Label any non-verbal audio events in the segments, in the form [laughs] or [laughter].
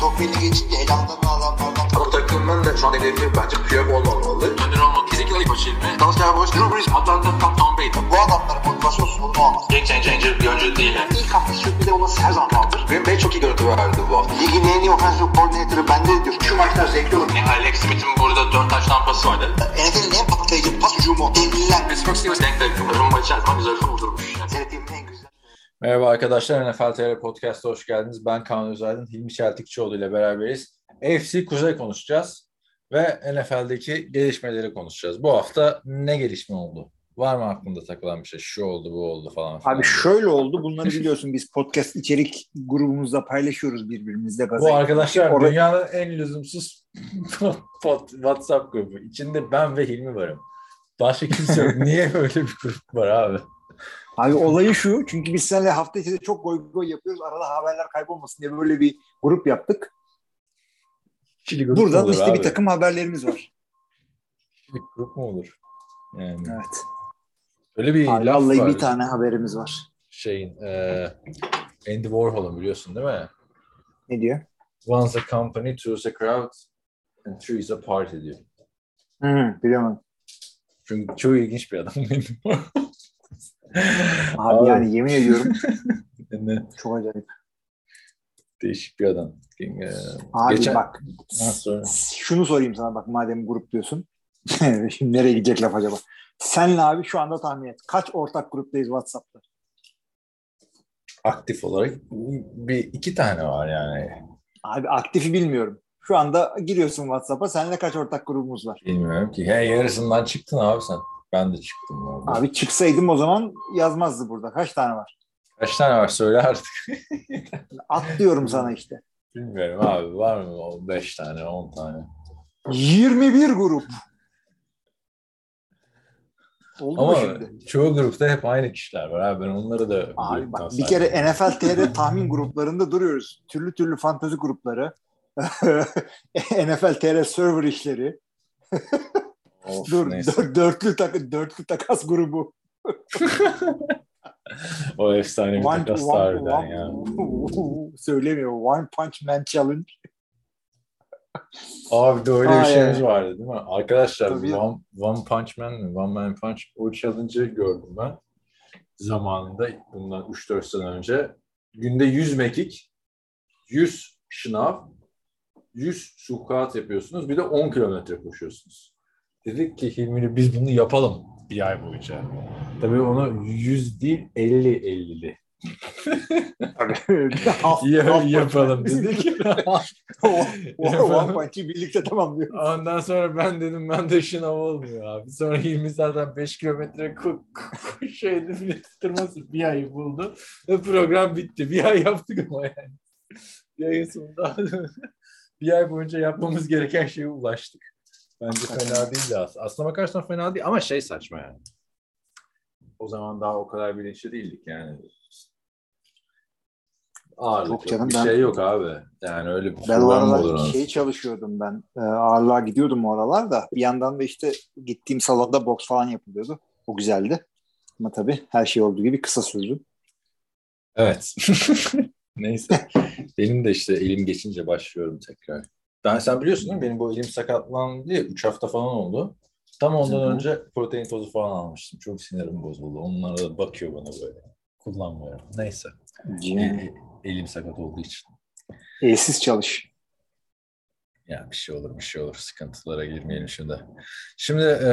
Tokmen'i geçince elamdan adamlardan Bu takımın da şu an hedefi bence Piyok olmamalı. Ayıp açıldı. Dalsya Boş, Drew Brees, Atlanta, Tom, Tom Brady. bu adamların motivasyonsuz bunu olmaz. Game changer bir oyuncu değil. İlk hafta sürpriz olması her zaman vardır. Green Bay çok iyi görüntü verdi bu hafta. Ligin en iyi offensive coordinator'ı bende diyor. Şu maçlar zevkli olur. Alex Smith'in burada 4 taş tampası vardı. NFL'in en patlayıcı pas hücumu. Devliler. Pittsburgh Steelers denk denk. Rumba içerisinde güzel vurdurmuş. Seyrettiğimin en güzel. Merhaba arkadaşlar, NFL TR Podcast'a hoş geldiniz. Ben Kaan Özaydın, Hilmi Çeltikçioğlu ile beraberiz. AFC Kuzey konuşacağız ve NFL'deki gelişmeleri konuşacağız. Bu hafta ne gelişme oldu? Var mı aklında takılan bir şey? Şu oldu, bu oldu falan filan. Abi şöyle oldu. Bunları [laughs] biliyorsun biz podcast içerik grubumuzda paylaşıyoruz birbirimizle. Bu arkadaşlar Orada- dünyanın en lüzumsuz [laughs] WhatsApp grubu. İçinde ben ve Hilmi varım. Başka kimse yok. [laughs] Niye böyle bir grup var abi? Abi olayı şu. Çünkü biz seninle hafta içinde çok goy goy yapıyoruz. Arada haberler kaybolmasın diye böyle bir grup yaptık. Kişilik grup Buradan olur işte abi? bir takım haberlerimiz var. Kişilik grup mu olur? Yani Evet. öyle bir Abi, laf vallahi var. bir tane haberimiz var. şeyin e, Andy Warhol'un biliyorsun değil mi? Ne diyor? Once a company, choose a crowd and three is a party diyor. Hı, biliyorum. Çünkü çok ilginç bir adam. Abi, yani yemin ediyorum [laughs] çok acayip. değişik bir adam. E, Abi geçen- bak Ha, şunu sorayım sana bak madem grup diyorsun. [laughs] Şimdi nereye gidecek laf acaba? Senle abi şu anda tahmin et. Kaç ortak gruptayız WhatsApp'ta? aktif olarak bir iki tane var yani. Abi aktifi bilmiyorum. Şu anda giriyorsun WhatsApp'a. Seninle kaç ortak grubumuz var? Bilmiyorum ki. He, yarısından çıktın abi sen. Ben de çıktım. Orada. Abi çıksaydım o zaman yazmazdı burada. Kaç tane var? Kaç tane var söyle artık. [laughs] At diyorum sana işte. Bilmiyorum abi var mı o 5 tane 10 tane. 21 grup. Oldu mu Ama şimdi? çoğu grupta hep aynı kişiler var abi. Ben onları da Abi bak bir kere NFL TR [laughs] tahmin gruplarında duruyoruz. Türlü türlü fantazi grupları. [laughs] NFL TR server işleri. Of, Dur, neyse. dörtlü, tak dörtlü takas grubu. [laughs] O efsane bir One- takas harbiden one- ya. [laughs] Söylemiyor. One Punch Man Challenge. Abi de öyle Aa, bir şeyimiz yani. vardı değil mi? Arkadaşlar Tabii. One, One Punch Man mi? One Man Punch o challenge'ı gördüm ben. Zamanında bundan 3-4 sene önce. Günde 100 mekik, 100 şınav, 100 squat yapıyorsunuz. Bir de 10 kilometre koşuyorsunuz. Dedik ki Hilmi'yle biz bunu yapalım bir ay boyunca. Tabii onu 100 değil 50-50'li. [laughs] Ya, yapalım dedik. [laughs] One birlikte tamamlıyoruz. Ondan sonra ben dedim ben de şınav olmuyor abi. Sonra 20 zaten 5 kilometre şeydi bile tutturması bir ay buldu. Ve program bitti. Bir ay yaptık ama yani. Bir ayın sonunda [laughs] bir ay boyunca yapmamız gereken şeye ulaştık. Bence fena değildi aslında. Aslına bakarsan fena değil ama şey saçma yani. O zaman daha o kadar bilinçli değildik yani. Ağırlık Yok canım, bir ben- şey yok abi. Yani öyle bir Ben aralar şey çalışıyordum ben. E, ağırlığa gidiyordum o aralar da. Bir yandan da işte gittiğim salonda boks falan yapılıyordu. O güzeldi. Ama tabii her şey olduğu gibi kısa sürdü. Evet. [laughs] Neyse. benim de işte elim geçince başlıyorum tekrar. Ben sen biliyorsun değil mi? Benim bu elim sakatlandı diye 3 hafta falan oldu. Tam ondan Hı hı. önce protein tozu falan almıştım. Çok sinirim bozuldu. Onlara da bakıyor bana böyle. Kullanmıyorum. Neyse. E- elim sakat olduğu için. Elsiz çalış. Yani bir şey olur bir şey olur. Sıkıntılara girmeyelim şimdi. Şimdi e,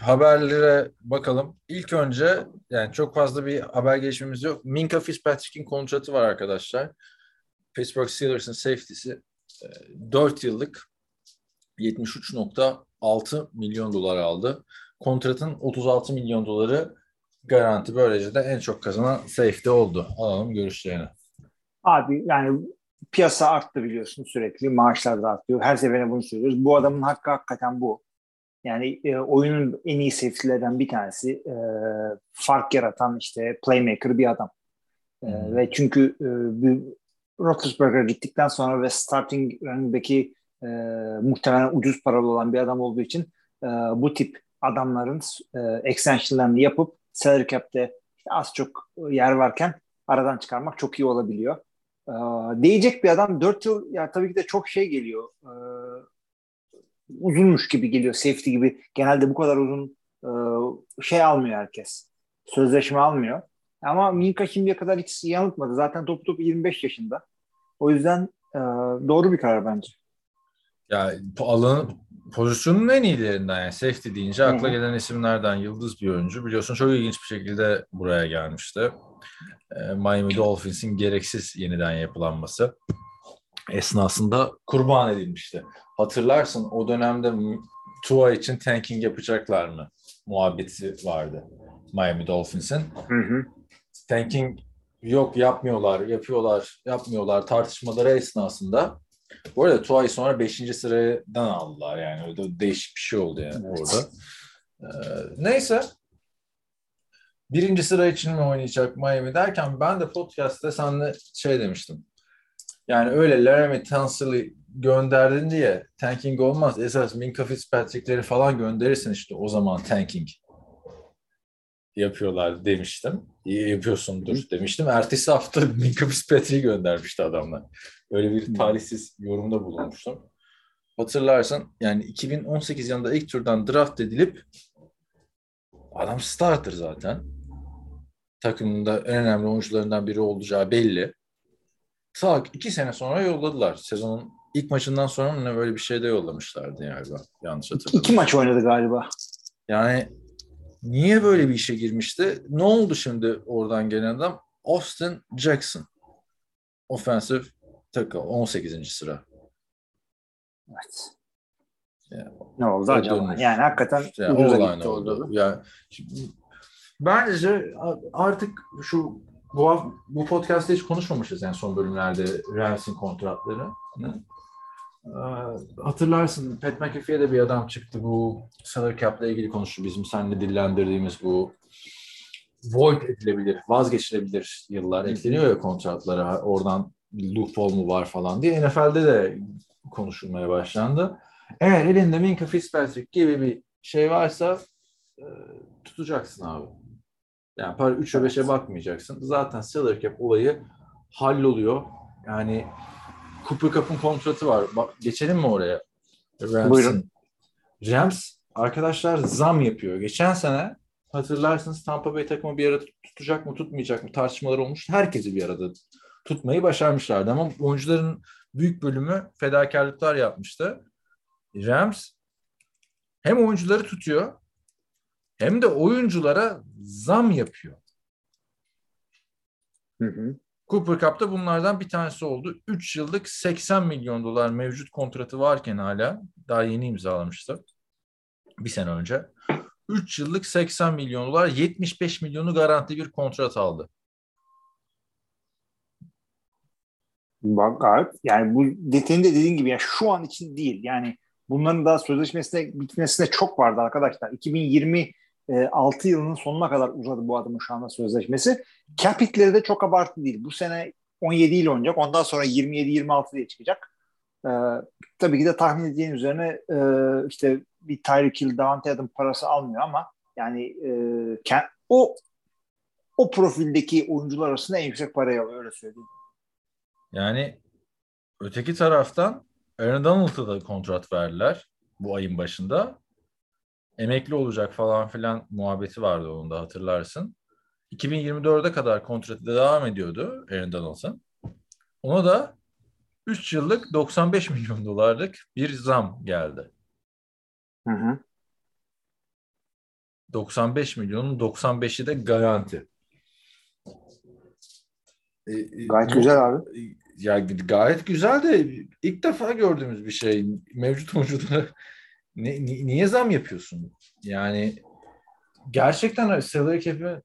haberlere bakalım. İlk önce yani çok fazla bir haber gelişmemiz yok. Minka Fitzpatrick'in kontratı var arkadaşlar. Pittsburgh Steelers'ın safety'si e, 4 yıllık 73.6 milyon dolar aldı. Kontratın 36 milyon doları garanti. Böylece de en çok kazanan safety oldu. Alalım görüşlerini. Abi yani piyasa arttı biliyorsun sürekli. Maaşlar da artıyor. Her seferinde bunu söylüyoruz. Bu adamın hakkı hakikaten bu. Yani e, oyunun en iyi safety'lerden bir tanesi. E, fark yaratan işte playmaker bir adam. E, ve çünkü e, bir Roethlisberger gittikten sonra ve starting running e, muhtemelen ucuz paralı olan bir adam olduğu için e, bu tip adamların e, extensionlarını yapıp salary cap'te az çok yer varken aradan çıkarmak çok iyi olabiliyor. E, diyecek bir adam 4 yıl ya tabii ki de çok şey geliyor. E, uzunmuş gibi geliyor. Safety gibi. Genelde bu kadar uzun e, şey almıyor herkes. Sözleşme almıyor. Ama Minka şimdiye kadar hiç yanıltmadı. Zaten top top 25 yaşında. O yüzden e, doğru bir karar bence. Ya alanın pozisyonun en iyilerinden yani safety deyince akla gelen isimlerden yıldız bir oyuncu. Biliyorsun çok ilginç bir şekilde buraya gelmişti. Ee, Miami Dolphins'in gereksiz yeniden yapılanması esnasında kurban edilmişti. Hatırlarsın o dönemde Tua için tanking yapacaklar mı? Muhabbeti vardı Miami Dolphins'in. Hı hı. Tanking yok yapmıyorlar, yapıyorlar, yapmıyorlar tartışmaları esnasında bu arada Tua'yı sonra 5. sıradan aldılar yani. Öyle değişik bir şey oldu yani evet. orada. Ee, neyse. Birinci sıra için mi oynayacak Miami derken ben de podcast'te senle şey demiştim. Yani öyle Laramie Tunsil'i gönderdin diye tanking olmaz. Esas Minka Fitzpatrick'leri falan gönderirsin işte o zaman tanking yapıyorlar demiştim. İyi yapıyorsundur demiştim. Ertesi hafta [laughs] Minka Fitzpatrick'i göndermişti adamlar. Öyle bir talihsiz yorumda bulunmuştum. Hatırlarsan yani 2018 yılında ilk turdan draft edilip adam starter zaten. Takımında en önemli oyuncularından biri olacağı belli. Tak iki sene sonra yolladılar. Sezonun ilk maçından sonra ne böyle bir şey de yollamışlardı galiba. Yanlış hatırlamıyorum. İki maç oynadı galiba. Yani niye böyle bir işe girmişti? Ne oldu şimdi oradan gelen adam? Austin Jackson. Offensive takım 18. sıra. Evet. Yani, ne oldu acaba? Dönmüş. Yani hakikaten işte yani olay ne oldu? oldu. Yani, bence artık şu bu, bu podcast'te hiç konuşmamışız yani son bölümlerde Rams'in kontratları. Ee, hatırlarsın Pat McAfee'ye de bir adam çıktı bu salary cap'la ilgili konuştu bizim seninle dillendirdiğimiz bu void edilebilir, vazgeçilebilir yıllar ekleniyor ya kontratlara. Oradan loophole mu var falan diye NFL'de de konuşulmaya başlandı. Eğer elinde Minka Fitzpatrick gibi bir şey varsa e, tutacaksın abi. Yani para 3'e 5'e bakmayacaksın. Zaten salary cap olayı halloluyor. Yani Cooper Cup'ın kontratı var. Bak, geçelim mi oraya? Rams'in. Buyurun. Rams arkadaşlar zam yapıyor. Geçen sene hatırlarsınız Tampa Bay takımı bir arada tutacak mı tutmayacak mı tartışmalar olmuş. Herkesi bir arada tutmayı başarmışlardı ama oyuncuların büyük bölümü fedakarlıklar yapmıştı. Rams hem oyuncuları tutuyor hem de oyunculara zam yapıyor. Hı hı. Cooper Cup'ta bunlardan bir tanesi oldu. 3 yıllık 80 milyon dolar mevcut kontratı varken hala daha yeni imzalamıştı. Bir sene önce. 3 yıllık 80 milyon dolar 75 milyonu garanti bir kontrat aldı. Bak gayet yani bu detayını da dediğin gibi yani şu an için değil. Yani bunların daha sözleşmesine bitmesine çok vardı arkadaşlar. 2020 6 yılının sonuna kadar uzadı bu adamın şu anda sözleşmesi. Capitleri de çok abartı değil. Bu sene 17 ile oynayacak. Ondan sonra 27-26 diye çıkacak. Ee, tabii ki de tahmin edeceğin üzerine e, işte bir Tyreek Hill, Davante Adam parası almıyor ama yani e, o o profildeki oyuncular arasında en yüksek parayı alıyor öyle söyleyeyim. Yani öteki taraftan Aaron Donald'a da kontrat verdiler bu ayın başında. Emekli olacak falan filan muhabbeti vardı onun da hatırlarsın. 2024'e kadar kontratı devam ediyordu Aaron Donald'ın. Ona da 3 yıllık 95 milyon dolarlık bir zam geldi. Hı hı. 95 milyonun 95'i de garanti. E, e, Gayet güzel abi ya gayet güzel de ilk defa gördüğümüz bir şey. Mevcut [laughs] oyunculara ni, niye zam yapıyorsun? Yani gerçekten salary cap'i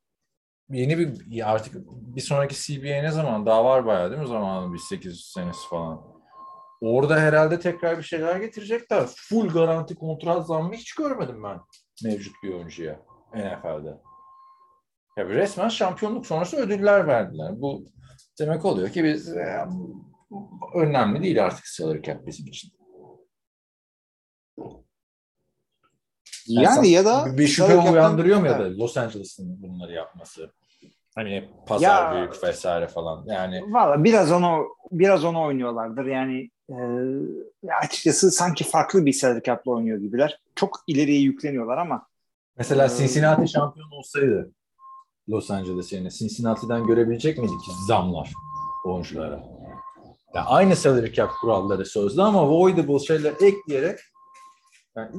yeni bir artık bir sonraki CBA ne zaman? Daha var bayağı değil mi zamanı? Bir 8 senesi falan. Orada herhalde tekrar bir şeyler getirecekler. Full garanti kontrat zammı hiç görmedim ben mevcut bir oyuncuya NFL'de. Ya resmen şampiyonluk sonrası ödüller verdiler. Bu demek oluyor ki biz e, önemli değil artık salary cap bizim için. Yani ya da bir şüphe uyandırıyor mu ya Evet. da Los Angeles'ın bunları yapması? Hani pazar Ya- büyük vesaire falan. Yani Valla biraz onu biraz onu oynuyorlardır. Yani e, açıkçası sanki farklı bir salary cap'la oynuyor gibiler. Çok ileriye yükleniyorlar ama mesela Ee, Cincinnati şampiyon olsaydı Los Angeles yerine Cincinnati'den görebilecek miydik zamlar oyunculara? Yani aynı salary cap kuralları sözlü ama voidable şeyler ekleyerek yani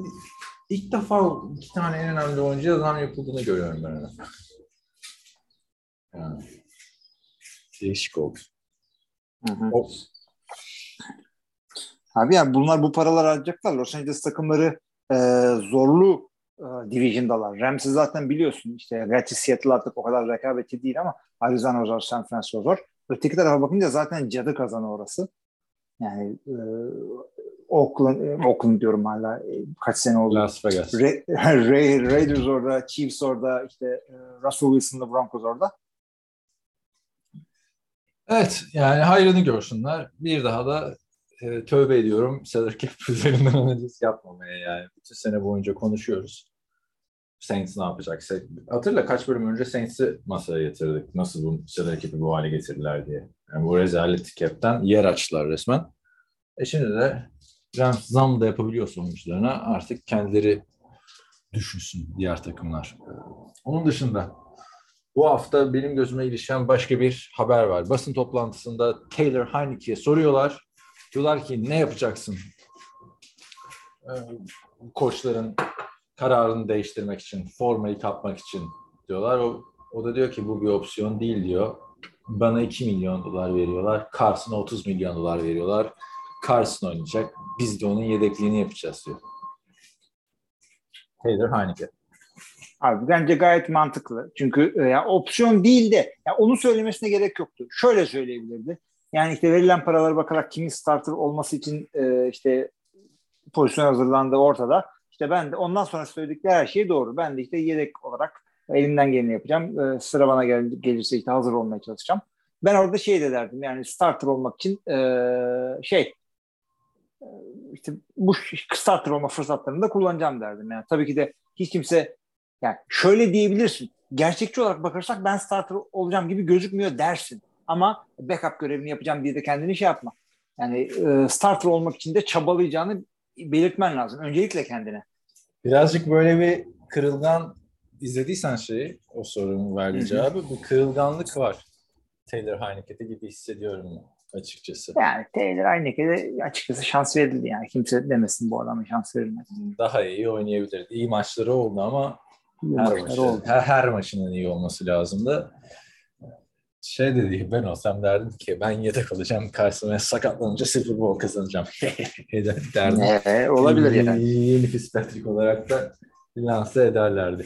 ilk, defa iki tane en önemli oyuncuya zam yapıldığını görüyorum ben. öyle. Yani. Değişik oldu. O, Abi yani bunlar bu paralar harcayacaklar. Los Angeles takımları e, zorlu e, division'dalar. Rams'i zaten biliyorsun işte gerçi Seattle artık o kadar rekabetçi değil ama Arizona zor, San Francisco zor. Öteki tarafa bakınca zaten cadı kazanı orası. Yani e, Oakland, e, Oakland diyorum hala e, kaç sene oldu. Las Vegas. Ra- [laughs] Ra- Raiders orada, Chiefs orada, işte e, Russell Wilson'la Broncos orada. Evet yani hayrını görsünler. Bir daha da e, tövbe ediyorum salary cap [laughs] üzerinden analiz yapmamaya yani. Bütün sene boyunca konuşuyoruz. Saints ne yapacak? Hatırla kaç bölüm önce Saints'i masaya yatırdık. Nasıl bu salary cap'i bu hale getirdiler diye. Yani bu rezalet cap'ten yer açtılar resmen. E şimdi de Rams zam da yapabiliyorsa oyuncularına artık kendileri düşünsün diğer takımlar. Onun dışında bu hafta benim gözüme ilişen başka bir haber var. Basın toplantısında Taylor Heineke'ye soruyorlar. Diyorlar ki ne yapacaksın? Ee, koçların kararını değiştirmek için, formayı kapmak için diyorlar. O, o da diyor ki bu bir opsiyon değil diyor. Bana 2 milyon dolar veriyorlar. Carson'a 30 milyon dolar veriyorlar. Carson oynayacak. Biz de onun yedekliğini yapacağız diyor. Taylor Heineke. Abi bence gayet mantıklı. Çünkü e, ya opsiyon değil de ya onu söylemesine gerek yoktu. Şöyle söyleyebilirdi. Yani işte verilen paralara bakarak kimin starter olması için e, işte pozisyon hazırlandığı ortada. İşte ben de ondan sonra söyledikleri her şey doğru. Ben de işte yedek olarak elimden geleni yapacağım. E, sıra bana gel, gelirse işte hazır olmaya çalışacağım. Ben orada şey de derdim yani starter olmak için e, şey işte bu olma fırsatlarını da kullanacağım derdim. Yani tabii ki de hiç kimse yani şöyle diyebilirsin. Gerçekçi olarak bakarsak ben starter olacağım gibi gözükmüyor dersin. Ama backup görevini yapacağım diye de kendini şey yapma. Yani e, starter olmak için de çabalayacağını belirtmen lazım. Öncelikle kendine. Birazcık böyle bir kırılgan izlediysen şeyi, o sorunun verdiği cevabı, bir kırılganlık var. Taylor Heineke'de gibi hissediyorum açıkçası. Yani Taylor Heineke'de açıkçası şans verildi yani. Kimse demesin bu adama şans verilmedi. Daha iyi oynayabilirdi. İyi maçları oldu ama İyi her, maçları maçı, oldu. her, her maçının iyi olması lazımdı. Şey dedi, ben olsam derdim ki ben yedek olacağım karşısına sakatlanınca Super Bowl kazanacağım [laughs] derdim. Ee, olabilir yani. Yeni Fitzpatrick olarak da lanse ederlerdi.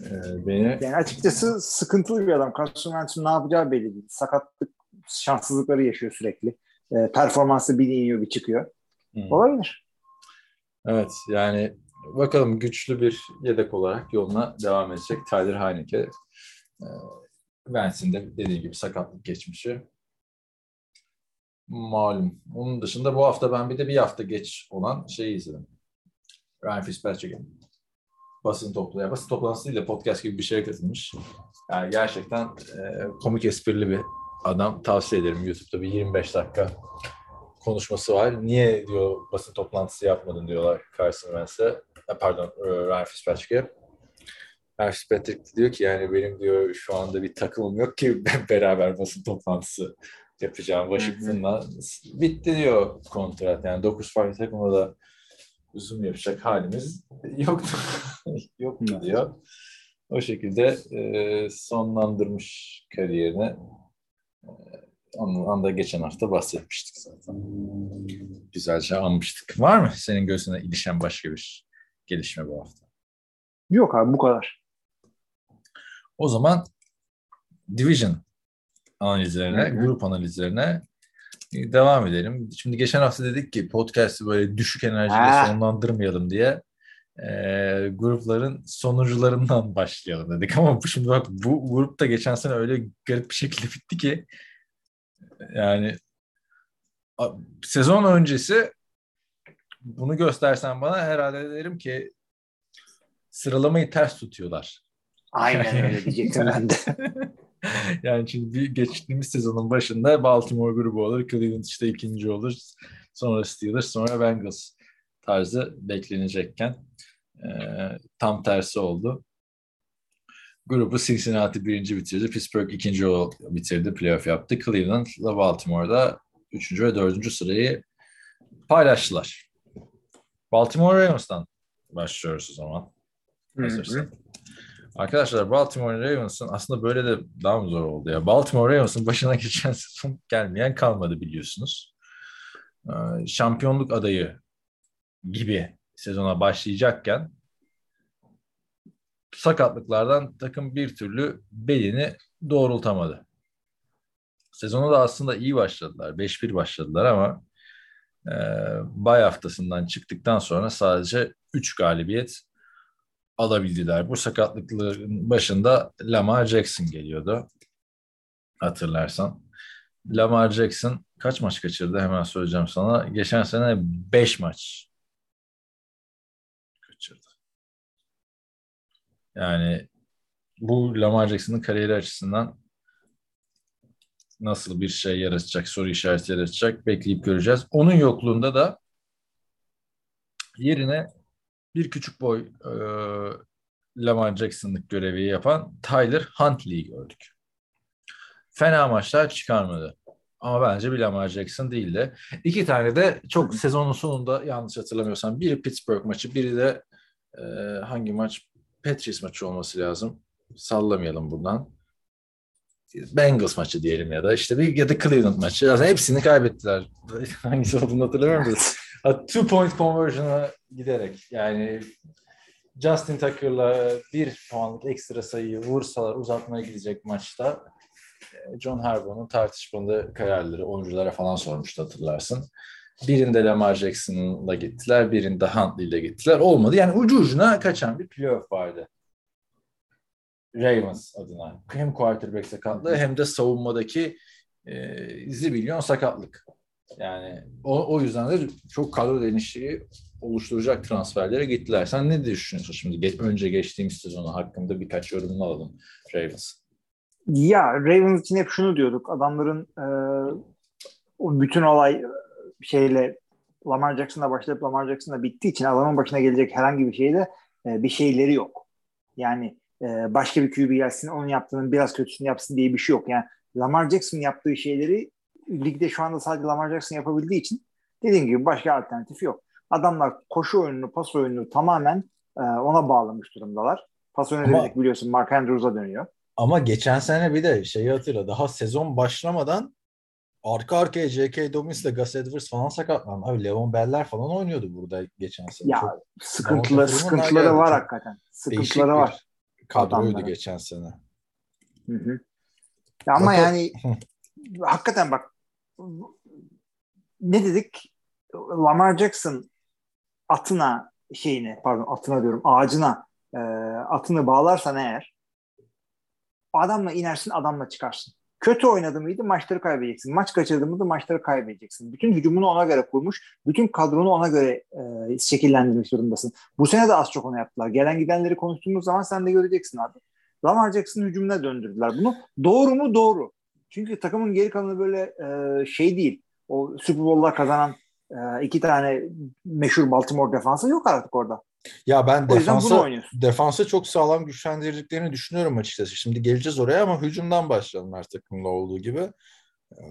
Ee, beni Yani açıkçası sıkıntılı bir adam. Carson Wentz'in ne yapacağı belli değil. Sakatlık şanssızlıkları yaşıyor sürekli. E, performansı bir iniyor bir çıkıyor. Hmm. Olabilir. Evet yani bakalım güçlü bir yedek olarak yoluna devam edecek Tyler Heineke. Vance'in de dediğim gibi sakatlık geçmişi malum. Onun dışında bu hafta ben bir de bir hafta geç olan şeyi izledim. Ryan Fitzpatrick'in basın toplantısı, basın toplantısı değil de podcast gibi bir şeye katılmış. Yani gerçekten e, komik esprili bir adam. Tavsiye ederim YouTube'da bir 25 dakika konuşması var. Niye diyor basın toplantısı yapmadın diyorlar Carson Wentz'e. Pardon e, Ryan Fitzpatrick'e. Ryan Fitzpatrick diyor ki yani benim diyor şu anda bir takımım yok ki [laughs] beraber basın toplantısı yapacağım Washington'la. Bitti diyor kontrat. Yani 9 farklı takımla da uzun yapacak halimiz yoktu. [laughs] yoktu diyor. O şekilde e, sonlandırmış kariyerini. Ondan da geçen hafta bahsetmiştik zaten. Güzelce anmıştık. Var mı senin gözüne ilişen başka bir gelişme bu hafta? Yok abi bu kadar. O zaman Division analizlerine, hı. grup analizlerine devam edelim. Şimdi geçen hafta dedik ki podcast'ı böyle düşük enerjiyle Ha. sonlandırmayalım diye e, grupların sonuncularından [laughs] başlayalım dedik. Ama bu şimdi bak bu grupta geçen sene öyle garip bir şekilde bitti ki yani a- sezon öncesi bunu göstersen bana herhalde derim ki sıralamayı ters tutuyorlar. Aynen öyle diyecektim ben de. [laughs] yani şimdi bir geçtiğimiz sezonun başında Baltimore grubu olur, Cleveland işte ikinci olur, sonra Steelers, sonra Bengals tarzı beklenecekken e, tam tersi oldu. Grubu Cincinnati birinci bitirdi, Pittsburgh ikinci bitirdi, playoff yaptı. Cleveland ile Baltimore'da üçüncü ve dördüncü sırayı paylaştılar. Baltimore Ravens'tan başlıyoruz o zaman. Hazırsan. Arkadaşlar Baltimore Ravens'ın aslında böyle de daha mı zor oldu ya? Baltimore Ravens'ın başına [laughs] geçen sezon gelmeyen kalmadı biliyorsunuz. Ee, şampiyonluk adayı gibi sezona başlayacakken sakatlıklardan takım bir türlü belini doğrultamadı. Sezonu da aslında iyi başladılar. 5-1 başladılar ama e, bay haftasından çıktıktan sonra sadece 3 galibiyet alabildiler. Bu sakatlıkların başında Lamar Jackson geliyordu. Hatırlarsan. Lamar Jackson kaç maç kaçırdı hemen söyleyeceğim sana. Geçen sene 5 maç kaçırdı. Yani bu Lamar Jackson'ın kariyeri açısından nasıl bir şey yaratacak, soru işareti yaratacak bekleyip göreceğiz. Onun yokluğunda da yerine bir küçük boy e, Lamar Jackson'lık görevi yapan Tyler Huntley'i gördük. Fena maçlar çıkarmadı. Ama bence bir Lamar Jackson değildi. İki tane de çok sezonun sonunda yanlış hatırlamıyorsam biri Pittsburgh maçı, biri de e, hangi maç? Patriots maçı olması lazım. Sallamayalım buradan. Bengals maçı diyelim ya da işte bir ya da Cleveland maçı. Yani hepsini kaybettiler. [laughs] Hangisi olduğunu hatırlamıyorum da. Two point conversion'a giderek yani Justin Tucker'la bir puanlık ekstra sayıyı vursalar uzatmaya gidecek maçta e, John Harbaugh'un tartışmalı kararları oyunculara falan sormuştu hatırlarsın. Birinde Lamar Jackson'la gittiler, birinde Huntley ile gittiler. Olmadı. Yani ucu ucuna kaçan bir playoff vardı. Ravens adına. Hem quarterback sakatlığı hem de savunmadaki e, zibilyon sakatlık. Yani o, o yüzden de çok kadro denişliği oluşturacak transferlere gittiler. Sen ne düşünüyorsun şimdi? Geç, önce geçtiğimiz sezonu hakkında birkaç yorumunu alalım Ravens. Ya Ravens için hep şunu diyorduk. Adamların e, bütün olay şeyle Lamar Jackson'la başlayıp Lamar Jackson'la bittiği için adamın başına gelecek herhangi bir şeyde e, bir şeyleri yok. Yani e, başka bir QB gelsin onun yaptığının biraz kötüsünü yapsın diye bir şey yok. Yani Lamar Jackson yaptığı şeyleri ligde şu anda sadece Lamar Jackson yapabildiği için dediğim gibi başka alternatif yok. Adamlar koşu oyununu, pas oyununu tamamen e, ona bağlamış durumdalar. Pas oyunu dedik biliyorsun Mark Andrews'a dönüyor. Ama geçen sene bir de şeyi hatırla. Daha sezon başlamadan arka arkaya J.K. Dobbins ile Gus Edwards falan sakatlandı. Abi Leon Beller falan oynuyordu burada geçen sene. Ya Çok, sıkıntıları, sıkıntıları var hakikaten. Sıkıntıları var. Kadroydu adamlara. geçen sene. Hı hı. Ya ama Zaten... yani hakikaten bak ne dedik? Lamar Jackson atına şeyini pardon atına diyorum ağacına e, atını bağlarsan eğer adamla inersin adamla çıkarsın. Kötü oynadı mıydı maçları kaybedeceksin. Maç kaçırdı mıydı maçları kaybedeceksin. Bütün hücumunu ona göre kurmuş. Bütün kadronu ona göre e, şekillendirmiş durumdasın. Bu sene de az çok onu yaptılar. Gelen gidenleri konuştuğumuz zaman sen de göreceksin abi. Lamar Jackson'ın hücumuna döndürdüler bunu. Doğru mu? Doğru. Çünkü takımın geri kalanı böyle e, şey değil. O Super Bowl'lar kazanan e, iki tane meşhur Baltimore defansı yok artık orada. Ya ben defansa, defansa çok sağlam güçlendirdiklerini düşünüyorum açıkçası. Şimdi geleceğiz oraya ama hücumdan başlayalım her takımda olduğu gibi. Ee,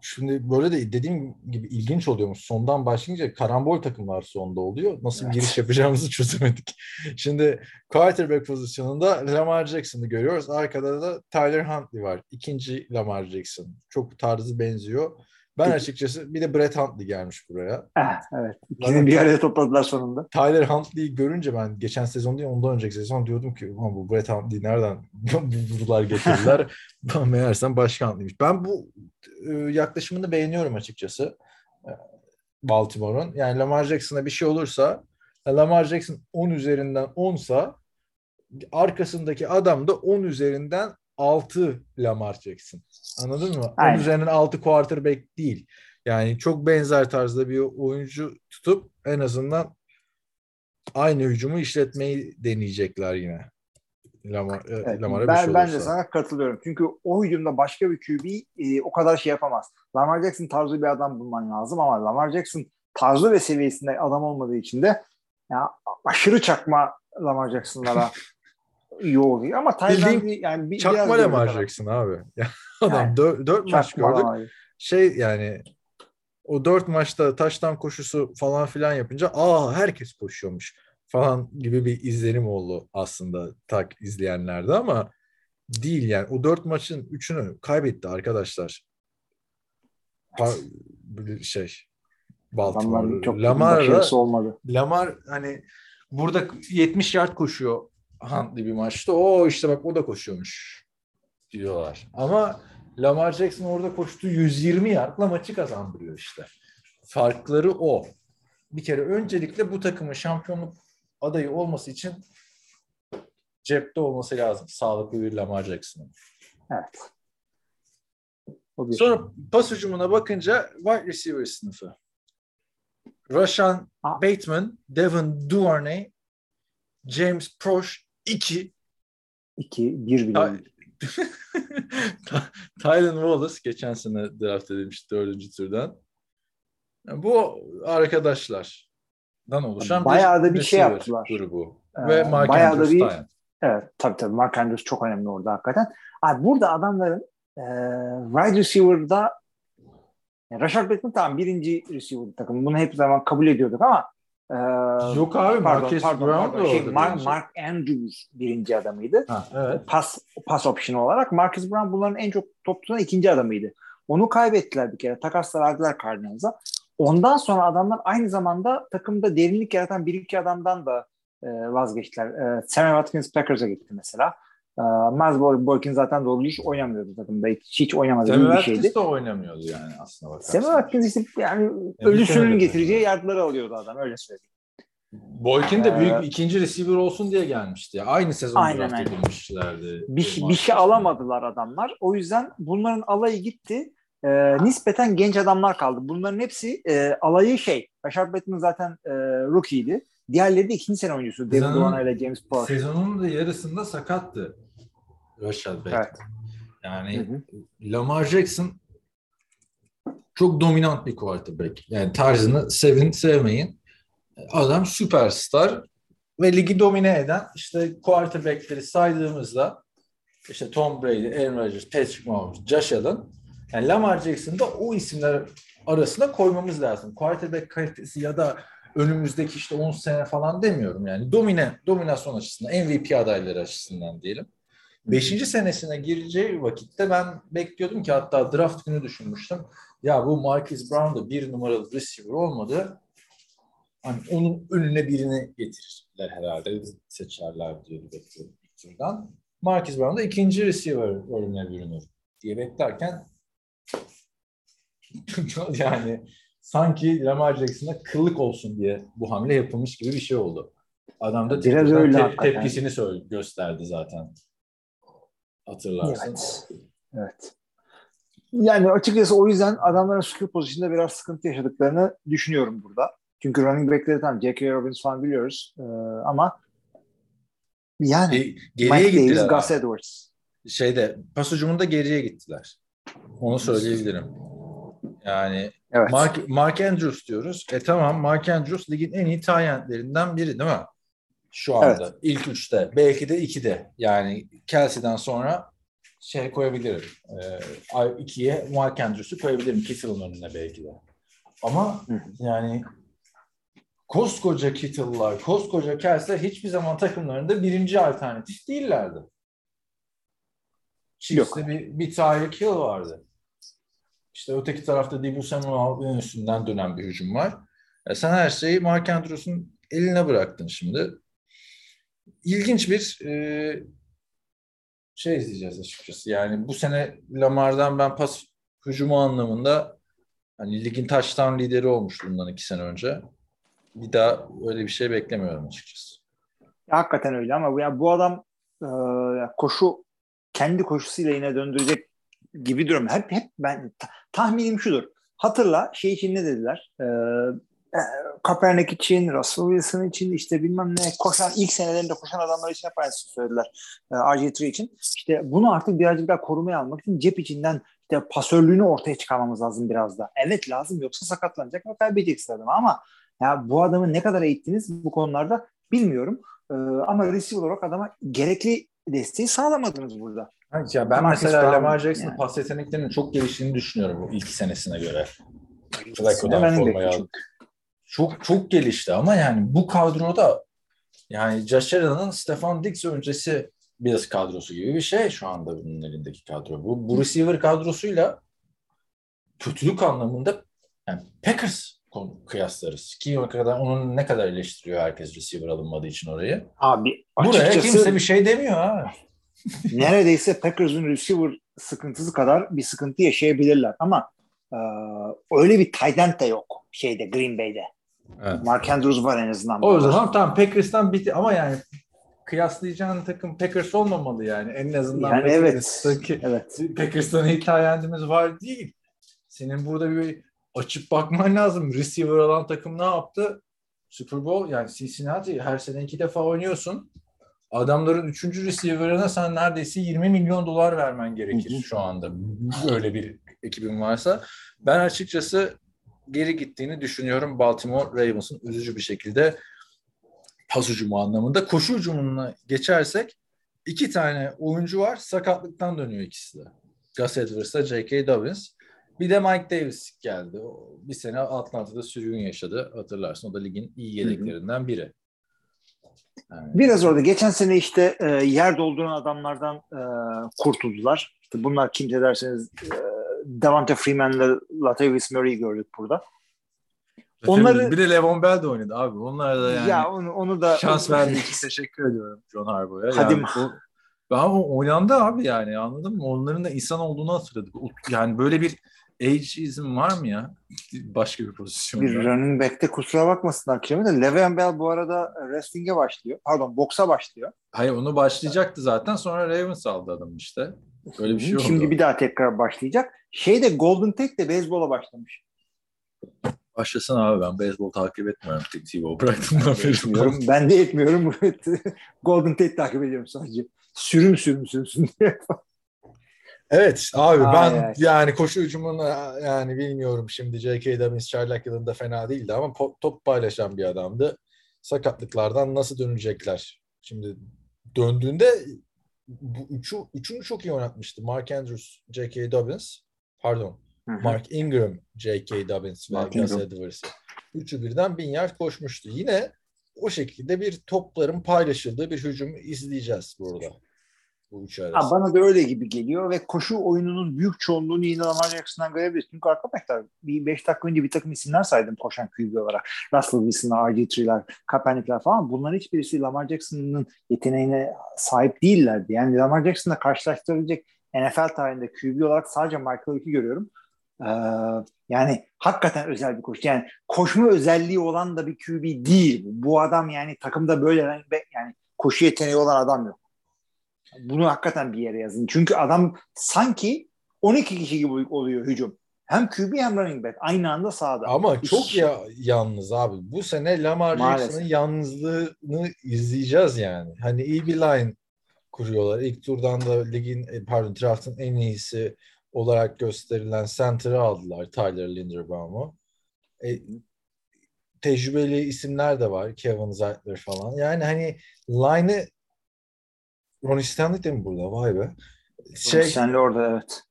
şimdi böyle de dediğim gibi ilginç oluyormuş. Sondan başlayınca karambol takımlar sonda oluyor. Nasıl evet. giriş yapacağımızı [laughs] çözemedik. Şimdi quarterback pozisyonunda Lamar Jackson'ı görüyoruz. Arkada da Tyler Huntley var. İkinci Lamar Jackson. Çok tarzı benziyor. Ben açıkçası bir de Brett Huntley gelmiş buraya. Eh, evet. İkisini bir araya topladılar sonunda. Tyler Huntley'i görünce ben geçen sezon değil ondan önceki sezon diyordum ki bu Brett Huntley nereden [laughs] buldular getirdiler. [laughs] Meğersem başka Huntley'miş. Ben bu e, yaklaşımını beğeniyorum açıkçası. E, Baltimore'un. Yani Lamar Jackson'a bir şey olursa Lamar Jackson 10 üzerinden 10 sa arkasındaki adam da 10 üzerinden 6 Lamar Jackson. Anladın mı? Aynen. Onun üzerinden 6 quarterback değil. Yani çok benzer tarzda bir oyuncu tutup en azından aynı hücumu işletmeyi deneyecekler yine. Lamar, e, Evet, Lamar'a bir ben, şey ben de olursa. sana katılıyorum. Çünkü o hücumda başka bir QB e, o kadar şey yapamaz. Lamar Jackson tarzı bir adam bulman lazım ama Lamar Jackson tarzı ve seviyesinde adam olmadığı için de ya aşırı çakma Lamar Jackson'lara [laughs] oluyor. Ama Tayland'i yani bir, Çakma Lamar. Jackson abi. [laughs] Ya adam Yani, dört, dört maç gördük. Lamar. Şey yani o dört maçta taştan koşusu falan filan yapınca aa herkes koşuyormuş falan gibi bir izlenim oldu aslında tak izleyenlerde ama değil yani. O dört maçın üçünü kaybetti arkadaşlar. Pa- şey Baltimore. Lamar olmadı. Lamar hani burada 70 yard koşuyor Huntley bir maçta. O işte bak o da koşuyormuş diyorlar. Ama Lamar Jackson orada koştuğu 120 yardla maçı kazandırıyor işte. Farkları o. Bir kere öncelikle bu takımın şampiyonluk adayı olması için cepte olması lazım. Sağlıklı bir Lamar Jackson'ın. Evet. Sonra pas hücumuna bakınca wide receiver sınıfı. Rashan. Bateman, Devin Duvernay, James Prosh 2, İki, bir bile [laughs] Tylen Wallace geçen sene draft edilmiş dördüncü türden. Yani bu arkadaşlardan oluşan Bayağı da bir şey yaptılar. grubu. Ee, Ve Mark bayağı da Andrews bir- Tyne. Evet tabii tabii Mark Andrews çok önemli orada hakikaten. Abi burada adamların e, wide receiver'da yani Rashard Bateman tamam birinci receiver takım. Bunu hep zaman kabul ediyorduk ama e, Yok abi pardon, Marcus pardon, Brown pardon. Şey, Mark. Mark Andrews birinci adamıydı. Ha, evet. Pas, pas option olarak. Marcus Brown bunların en çok top tutan ikinci adamıydı. Onu kaybettiler bir kere. Takasla verdiler Cardinals'a. Ondan sonra adamlar aynı zamanda takımda derinlik yaratan bir iki adamdan da e, vazgeçtiler. E, Sammy Watkins Packers'a gitti mesela. E, Miles Boykin zaten doğru düz oynamıyordu takımda. Hiç, hiç oynamadı Sammy Watkins de oynamıyordu yani aslında bakarsan. Sammy Watkins işte yani ölüsünün getireceği yardları alıyordu adam öyle söyleyeyim. Boykin de büyük Ee, ikinci receiver olsun diye gelmişti. Aynı sezon Aynen, draft edilmişlerdi. Bir, Bu bir şey alamadılar adamlar. O yüzden bunların alayı gitti. Ee, nispeten genç adamlar kaldı. Bunların hepsi e, alayı şey. Rashard Bateman zaten e, rookie'ydi. Diğerleri de ikinci sene oyuncusu. David Duana ile James Power. Sezonun da yarısında sakattı Rashad Bateman. Evet. Yani Hı hı. Lamar Jackson çok dominant bir quarterback. Yani tarzını sevin sevmeyin. Adam süperstar ve ligi domine eden işte quarterback'leri saydığımızda işte Tom Brady, Aaron Rodgers, Patrick Mahomes, Josh Allen yani Lamar Jackson'ı da o isimler arasına koymamız lazım. Quarterback kalitesi ya da önümüzdeki işte 10 sene falan demiyorum yani. Domine, dominasyon açısından, MVP adayları açısından diyelim. Beşinci senesine gireceği vakitte ben bekliyordum ki hatta draft günü düşünmüştüm. Ya bu Marcus Brown da bir numaralı receiver olmadı. Hani onun önüne birini getirirler herhalde. Seçerler diye bekliyordum ilk turdan. Marcus Brown da ikinci receiver rolüne bürünür diye beklerken [laughs] yani sanki Lamar Jackson'a kıllık olsun diye bu hamle yapılmış gibi bir şey oldu. Adam da Biraz öyle te- tepkisini gösterdi zaten. Hatırlarsın. Evet. Evet. Yani açıkçası o yüzden adamların skill pozisyonunda biraz sıkıntı yaşadıklarını düşünüyorum burada. Çünkü running back'leri tamam J.K. Robbins falan biliyoruz. Ee, ama yani E, geriye Mike gittiler. Davis, Gus. Edwards. Şeyde pas ucumunda geriye gittiler. Onu söyleyebilirim. Yani Evet. Mark, Mark Andrews diyoruz. E tamam Mark Andrews ligin en iyi tayentlerinden biri değil mi? Şu anda. İlk üçte. Belki de ikide. Yani Kelsey'den sonra şey koyabilirim. E, ikiye Mark Andrews'u koyabilirim. Kittle'ın önüne belki de. Ama Hı yani koskoca Kittle'lar, koskoca Kelsey'ler hiçbir zaman takımlarında birinci alternatif değillerdi. Chiefs'te bir, bir Tyreek Hill vardı. İşte öteki tarafta Deebo Samuel'ın üstünden dönen bir hücum var. E sen her şeyi Mark Andrews'un eline bıraktın şimdi. İlginç bir e, şey izleyeceğiz açıkçası. Yani bu sene Lamar'dan ben pas hücumu anlamında hani ligin touchdown lideri olmuştu bundan iki sene önce. Bir daha öyle bir şey beklemiyorum açıkçası. Hakikaten öyle ama bu, ya bu adam e, koşu kendi koşusuyla yine döndürecek gibi durum. Hep hep ben ta- tahminim şudur. Hatırla şey için ne dediler? E, Kaepernick için, Russell Wilson için işte bilmem ne koşan ilk senelerinde koşan adamlar için hep aynısını söylediler. E, RG3 için. İşte bunu artık birazcık daha korumaya almak için cep içinden işte pasörlüğünü ortaya çıkarmamız lazım biraz da. Evet lazım yoksa sakatlanacak ve kaybedeceksin adamı ama ya bu adamı ne kadar eğittiniz bu konularda bilmiyorum. E, ama receiver olarak adama gerekli desteği sağlamadınız burada. Ya ben Marcus mesela Lamar Jackson'ın yani. pas yeteneklerinin çok geliştiğini düşünüyorum bu ilk senesine göre. Flacco'dan formayı back aldı. Çok çok gelişti ama yani bu kadroda yani Allen'ın Stefan Diggs öncesi biraz kadrosu gibi bir şey şu anda bunun elindeki kadro. Bu, bu receiver kadrosuyla kötülük anlamında yani Packers kıyaslarız. Ki o kadar onun ne kadar eleştiriyor herkes receiver alınmadığı için orayı. Abi Buraya kimse bir şey demiyor ha. [laughs] neredeyse Packers'ın receiver sıkıntısı kadar bir sıkıntı yaşayabilirler ama e, öyle bir tight de yok şeyde Green Bay'de. Evet. Mark Andrews var en azından. O zaman tamam Packers'tan bitti ama yani kıyaslayacağın takım Packers olmamalı yani. En azından Yani evet. Packers'taki Evet. Packers'tan iyi talentimiz var değil. Senin burada bir açıp bakman lazım. Receiver alan takım ne yaptı? Super Bowl yani Cincinnati her sene iki defa oynuyorsun. Adamların üçüncü receiver'ına sen neredeyse 20 milyon dolar vermen gerekir şu anda. Böyle bir ekibin varsa. Ben açıkçası geri gittiğini düşünüyorum Baltimore Ravens'ın üzücü bir şekilde pas hücumu anlamında. Koşu hücumuna geçersek iki tane oyuncu var. Sakatlıktan dönüyor ikisi de. Gus Edwards'la J.K. Dobbins. Bir de Mike Davis geldi. O bir sene Atlanta'da sürgün yaşadı. Hatırlarsın o da ligin iyi yedeklerinden biri. Yani, Biraz orada geçen sene işte e, yer dolduran adamlardan e, kurtuldular. İşte bunlar kimse derseniz e, Davante Freeman'la Latavius Murray'i gördük burada. onları- bir de Levon Bell de oynadı abi. Onlar da yani ya onu, onu da şans [laughs] verdiği için teşekkür ediyorum John Harbaugh'a. Hadi Yani ma- o, ben o oynandı abi yani anladın mı? Onların da insan olduğunu hatırladık. Yani böyle bir ageism var mı ya? Başka bir pozisyonda. bir running back'te kusura bakmasınlar Kerem'e de Le'Veon Bell bu arada wrestling'e başlıyor. Pardon boksa başlıyor. Hayır onu başlayacaktı zaten sonra Ravens aldı adam işte. Öyle bir şey oldu. Şimdi bir daha tekrar başlayacak. Şey de Golden Tate de beyzbola başlamış. Başlasın abi ben beyzbol takip etmiyorum. T-Bow bıraktığımdan beri. Etmiyorum. ben de etmiyorum. [laughs] Golden Tate takip ediyorum sadece. Sürüm sürüm sürüm diye. Evet abi Ay, ben ay. yani koşu hücumuna yani bilmiyorum şimdi J.K. Dobbins çaylak yılında fena değildi ama po- top paylaşan bir adamdı. Sakatlıklardan nasıl dönecekler? Şimdi döndüğünde bu üçü, üçünü çok iyi oynatmıştı. Mark Andrews, J.K. Dobbins pardon Mark Ingram, J.K. Dobbins ve Gus. Edwards'ı. Üçü birden bin yard koşmuştu. Yine o şekilde bir topların paylaşıldığı bir hücum izleyeceğiz burada. Bu üçü arasında. Ha, bana da öyle gibi geliyor ve koşu oyununun büyük çoğunluğunu yine Lamar Jackson'dan görebiliriz. Çünkü arkadaşlar bir 5 dakika önce bir takım isimler saydım koşan QB olarak. Russell Wilson'lar, RG3'ler, Kaepernick'ler falan. Bunların hiçbirisi Lamar Jackson'ın yeteneğine sahip değillerdi. Yani Lamar Jackson'la karşılaştırabilecek NFL tarihinde QB olarak sadece Michael Vick'i görüyorum. Ee, yani hakikaten özel bir koşu. Yani koşma özelliği olan da bir QB değil. Bu adam yani takımda böyle yani koşu yeteneği olan adam yok. Bunu hakikaten bir yere yazın. Çünkü adam sanki 12 kişi gibi oluyor hücum. Hem QB hem running back. Aynı anda sahada. Ama çok Hiç- ya, yalnız abi. Bu sene Lamar. Jackson'ın yalnızlığını izleyeceğiz yani. Hani iyi bir line kuruyorlar. İlk turdan da ligin e, pardon draft'ın en iyisi olarak gösterilen center'ı aldılar Tyler Linderbaum'u. E, tecrübeli isimler de var. Kevin Zeitler falan. Yani hani line'ı Ronnie Stanley de mi burada? Vay be. Şey, Sen de orada evet.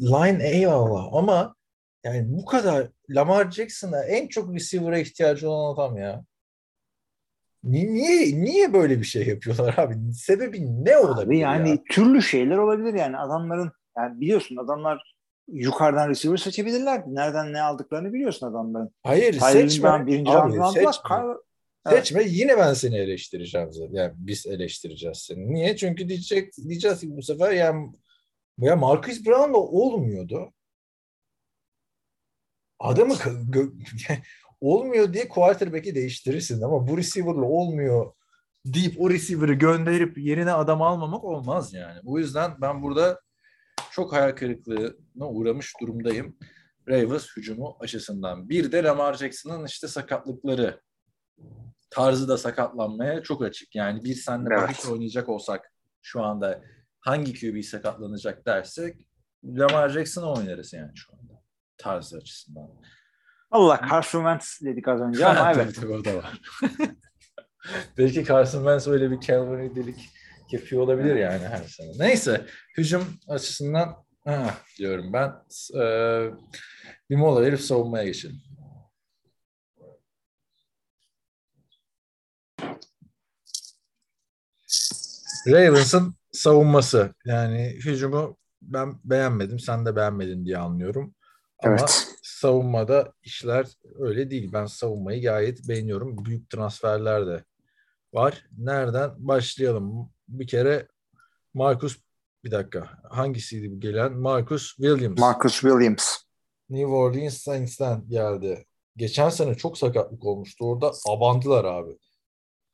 Line eyvallah ama yani bu kadar Lamar Jackson'a en çok receiver'a ihtiyacı olan adam ya. Ni- Niye niye böyle bir şey yapıyorlar abi? Sebebi ne olabilir Abi yani ya? türlü şeyler olabilir yani adamların yani biliyorsun adamlar yukarıdan receiver seçebilirlerdi. Nereden ne aldıklarını biliyorsun adamların. Hayır Tyler seçme. Linderbaum birinci Abi, aldılar. Evet. Yine ben seni eleştireceğim zaten. Yani biz eleştireceğiz seni. Niye? Çünkü diyecek diyeceğiz ki bu sefer yani ya Marcus Brown'la olmuyordu. Adamı [laughs] olmuyor diye quarterback'i değiştirirsin ama bu receiver'la olmuyor deyip o receiver'ı gönderip yerine adam almamak olmaz yani. O yüzden ben burada çok hayal kırıklığına uğramış durumdayım. Ravens hücumu açısından. Bir de Lamar Jackson'ın işte sakatlıkları tarzı da sakatlanmaya çok açık. Yani bir senle Evet. bahis oynayacak olsak şu anda hangi QB sakatlanacak dersek Lamar Jackson'ı oynarız yani şu anda tarzı açısından. Allah Carson Wentz dedik az önce ama [laughs] Tabii, evet. tabii, o da var. [laughs] Belki Carson Wentz öyle bir Calvin Ridley'lik yapıyor olabilir yani her sene. Neyse hücum açısından ha, diyorum ben Ee, bir mola verip savunmaya geçelim. Ravens'ın savunması yani hücumu ben beğenmedim sen de beğenmedin diye anlıyorum. Ama Evet. savunmada işler öyle değil. Ben savunmayı gayet beğeniyorum. Büyük transferler de var. Nereden başlayalım? Bir kere Marcus bir dakika. Hangisiydi bu gelen? Marcus Williams. Marcus Williams. New Orleans Saints'ten geldi. Geçen sene çok sakatlık olmuştu. Orada abandılar abi.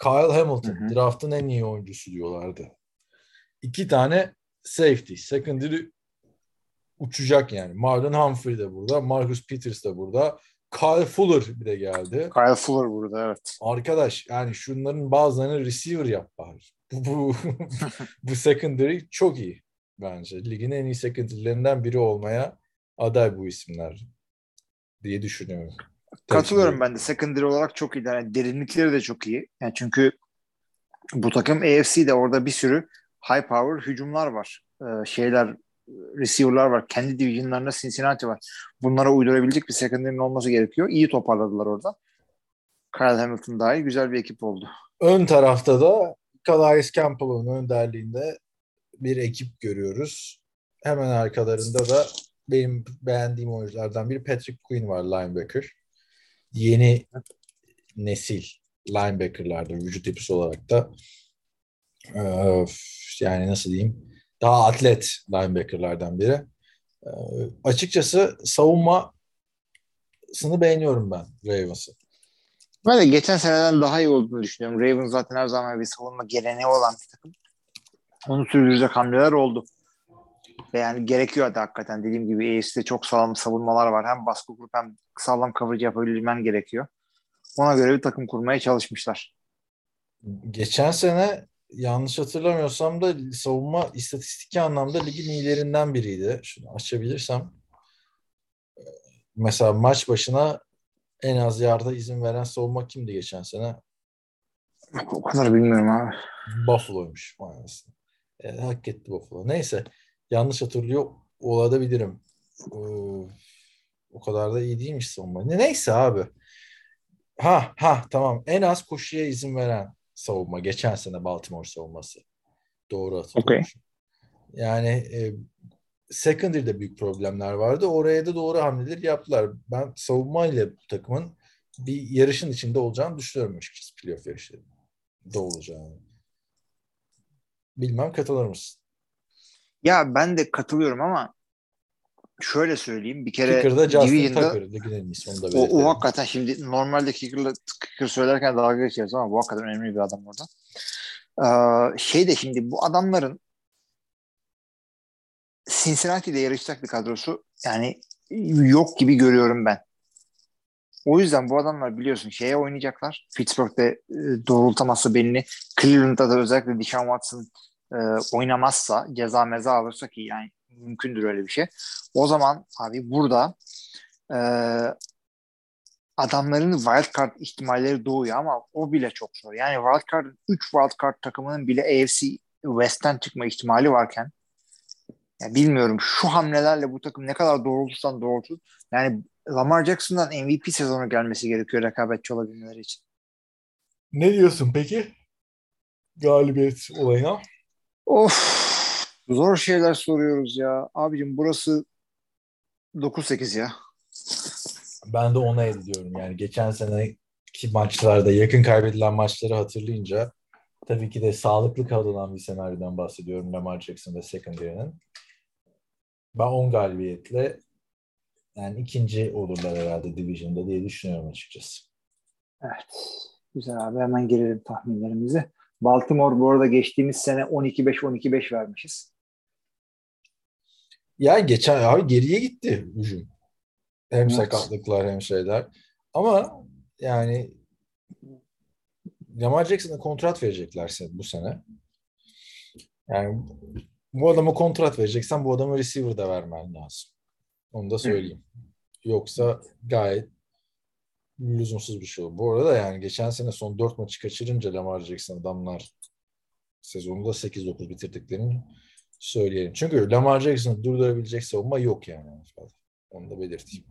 Kyle Hamilton Hı hı. draftın en iyi oyuncusu diyorlardı. İki tane safety. Secondary uçacak yani. Marlon Humphrey de burada. Marcus Peters de burada. Kyle Fuller bir de geldi. Kyle Fuller burada evet. Arkadaş yani şunların bazılarını receiver yap bari. Bu, bu, [laughs] bu secondary çok iyi bence. Ligin en iyi secondary'lerinden biri olmaya aday bu isimler diye düşünüyorum. Katılıyorum ben de. Secondary olarak çok iyi. Yani derinlikleri de çok iyi. Yani çünkü bu takım AFC'de orada bir sürü high power hücumlar var. Ee, şeyler receiver'lar var. Kendi divisionlarında Cincinnati var. Bunlara uydurabilecek bir secondary'nin olması gerekiyor. İyi toparladılar orada. Kyle Hamilton dahil güzel bir ekip oldu. Ön tarafta da Calais Campbell'ın önderliğinde bir ekip görüyoruz. Hemen arkalarında da benim beğendiğim oyunculardan biri Patrick Quinn var linebacker. Yeni nesil linebacker'larda vücut yapısı olarak da eee, yani nasıl diyeyim daha atlet linebacker'lardan biri. Eee, açıkçası savunmasını beğeniyorum ben Ravens'ın. Ben de geçen seneden daha iyi olduğunu düşünüyorum. Ravens zaten her zaman bir savunma geleneği olan bir takım. Onu sürdürecek hamleler oldu. Ve yani gerekiyor da hakikaten. Dediğim gibi AFC'de çok sağlam savunmalar var. Hem baskı kurup hem sağlam coverage yapabilmen gerekiyor. Ona göre bir takım kurmaya çalışmışlar. Geçen sene yanlış hatırlamıyorsam da savunma istatistiki anlamda ligin iyilerinden biriydi. Şunu açabilirsem. Mesela maç başına en az yarda izin veren savunma kimdi geçen sene? O kadar bilmiyorum abi. Buffalo'ymuş maalesef. E, hak etti Buffalo. Neyse. Yanlış hatırlıyor olabilirim. Ee, o kadar da iyi değilmiş savunma. Ne- Neyse abi. Ha ha tamam. En az koşuya izin veren savunma. Geçen sene Baltimore savunması. Doğru hatırlıyormuşum. Yani e, secondary'de büyük problemler vardı. Oraya da doğru hamleler yaptılar. Ben savunmayla bu takımın bir yarışın içinde olacağını düşünüyorum açıkçası playoff yarışlarında olacağını. Bilmem katılır mısın? Ya ben de katılıyorum ama şöyle söyleyeyim. Bir kere Kicker'da Justin Tucker. O, o hakikaten şimdi normalde kicker'la, kicker söylerken dalga geçiyoruz ama bu hakikaten önemli bir adam orada. Ee, şey de şimdi bu adamların Cincinnati'de yarışacak bir kadrosu yani yok gibi görüyorum ben. O yüzden bu adamlar biliyorsun şeye oynayacaklar. Pittsburgh'de e, doğrultaması belli. Cleveland'da da özellikle Deshaun Watson e, oynamazsa ceza meza alırsa ki yani mümkündür öyle bir şey. O zaman abi burada e, adamların wild card ihtimalleri doğuyor ama o bile çok zor. Yani wild card 3 wild card takımının bile AFC West'ten çıkma ihtimali varken ya bilmiyorum şu hamlelerle bu takım ne kadar doğrultursan doğrultur. Yani Lamar Jackson'dan MVP sezonu gelmesi gerekiyor rekabetçi olabilmeleri için. Ne diyorsun peki? Galibiyet olayına. Of zor şeyler soruyoruz ya. Abicim burası 9-8 ya. Ben de ona ediyorum. Yani geçen seneki maçlarda yakın kaybedilen maçları hatırlayınca tabii ki de sağlıklı kalınan bir senaryodan bahsediyorum Lamar Jackson ve secondary'nin. Ben 10 galibiyetle yani ikinci olurlar herhalde Division'da diye düşünüyorum açıkçası. Evet. Güzel abi hemen girelim tahminlerimize. Baltimore bu arada geçtiğimiz sene 12-5 12-5 vermişiz. Ya geçen abi geriye gitti hücum. Hem Evet. sakatlıklar hem şeyler. Ama yani Lamar Jackson'a kontrat verecekler bu sene. Yani bu adama kontrat vereceksen bu adama receiver da vermen lazım. Onu da söyleyeyim. Yoksa gayet lüzumsuz bir şey olur. Bu arada yani geçen sene son 4 maçı kaçırınca Lamar Jackson adamlar sezonu da 8-9 bitirdiklerini söyleyelim. Çünkü Lamar Jackson'ı durdurabilecek savunma yok yani. Onu da belirteyim.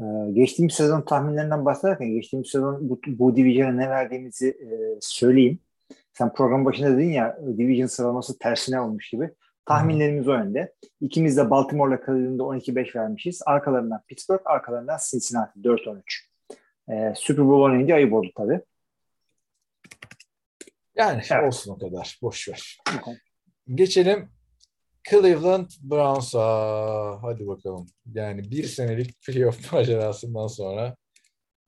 Ee, geçtiğimiz sezon tahminlerinden bahsederken geçtiğimiz sezon bu, bu division'a ne verdiğimizi e, söyleyeyim. Sen program başında dedin ya division sıralaması tersine olmuş gibi. Tahminlerimiz o yönde. İkimiz de Baltimore'la Cleveland'da 12-5 vermişiz. Arkalarından Pittsburgh, arkalarından Cincinnati 4-13. Ee, Super Bowl oynayınca ayıp oldu tabii. Yani Evet. olsun o kadar. Boş ver. Geçelim Cleveland Browns'a. Hadi bakalım. Yani bir senelik playoff [laughs] macerasından sonra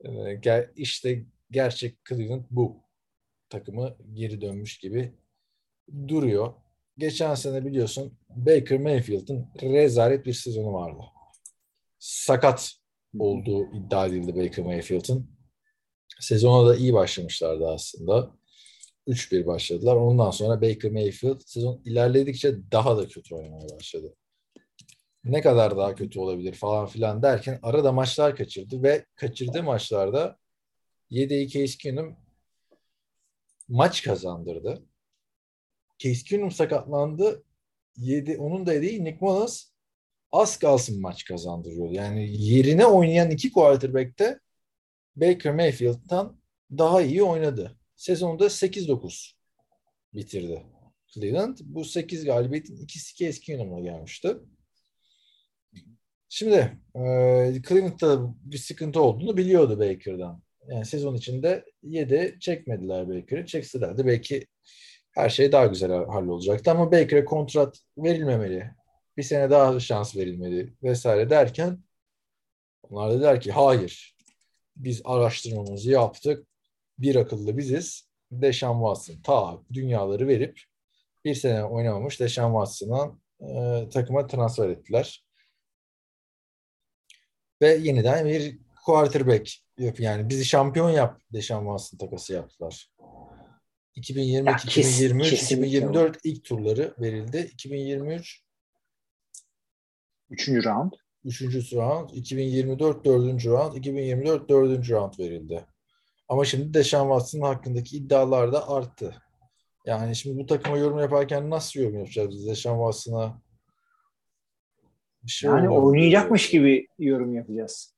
e, işte gerçek Cleveland bu. Takımı geri dönmüş gibi duruyor. Geçen sene biliyorsun Baker Mayfield'ın rezalet bir sezonu vardı. Sakat olduğu iddia edildi Baker Mayfield'ın. Sezona da iyi başlamışlardı aslında. 3-1 başladılar. Ondan sonra Baker Mayfield sezon ilerledikçe daha da kötü oynamaya başladı. Ne kadar daha kötü olabilir falan filan derken arada maçlar kaçırdı ve kaçırdığı maçlarda yedeği Case Keenum maç kazandırdı. Case Keenum sakatlandı. Yedi, onun da yedeği Nick Mullins az kalsın maç kazandırıyordu. Yani yerine oynayan iki quarterback de Baker Mayfield'dan daha iyi oynadı. Sezonda 8-9 bitirdi Cleveland. Bu 8 galibiyetin ikisi Case Keenum'la gelmişti. Şimdi e, Cleveland'da bir sıkıntı olduğunu biliyordu Baker'dan. Yani sezon içinde 7 çekmediler Baker'ı. Çekselerdi belki her şey daha güzel hallolacaktı ama Baker'e kontrat verilmemeli. Bir sene daha şans verilmeli vesaire derken onlar dediler ki hayır biz araştırmamızı yaptık. Bir akıllı biziz. Deşan Watson ta dünyaları verip bir sene oynamamış Deşan Watson'a e, takıma transfer ettiler. Ve yeniden bir quarterback yap yani bizi şampiyon yap Deşan Watson takası yaptılar. 2022, Ya kes- 2023, kesinlikle 2024 ilk turları verildi. 2023 Üçüncü round. 3. round, 2024 4. round, 2024 4. round verildi. Ama şimdi Deşan Watson'ın hakkındaki iddialar da arttı. Yani şimdi bu takıma yorum yaparken nasıl yorum yapacağız biz Deşan Watson'a? Bir şey Yani olmadı. oynayacakmış gibi yorum yapacağız.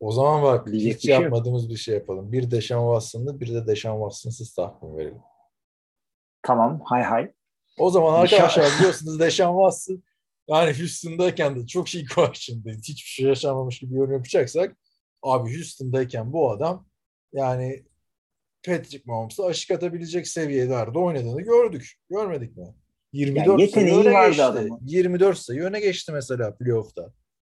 O zaman bak Diyecek hiç bir şey yok. yapmadığımız bir şey yapalım. Bir Deşan Watson'lı bir de Deşan Watson'sız tahmin verelim. Tamam hay hay. O zaman arkadaşlar biliyorsunuz Deşan Watson yani Houston'dayken de çok iyi koçundu. Hiçbir şey yaşanmamış gibi yorum yapacaksak abi Houston'dayken bu adam yani Patrick Mahomes'a aşık atabilecek seviyelerde oynadığını gördük. Görmedik mi? 24 sayı yeteneği öne geçti. adamın. 24 sayı öne geçti mesela playoff'ta.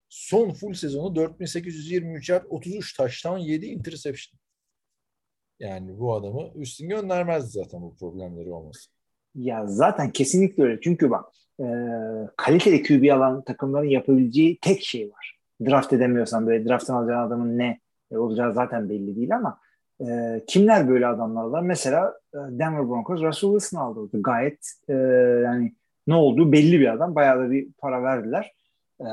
Son full sezonu 4823 yard, 33 taştan 7 interception. Yani bu adamı üstün göndermezdi zaten bu problemleri olması. Ya zaten kesinlikle öyle. Çünkü bak e, kaliteli QB alan takımların yapabileceği tek şey var. Draft edemiyorsan böyle drafttan alacağın adamın ne olacağı zaten belli değil ama e, kimler böyle adamlar var? Mesela e, Denver Broncos Russell Wilson aldı. Gayet e, yani ne olduğu belli bir adam. Bayağı da bir para verdiler. E,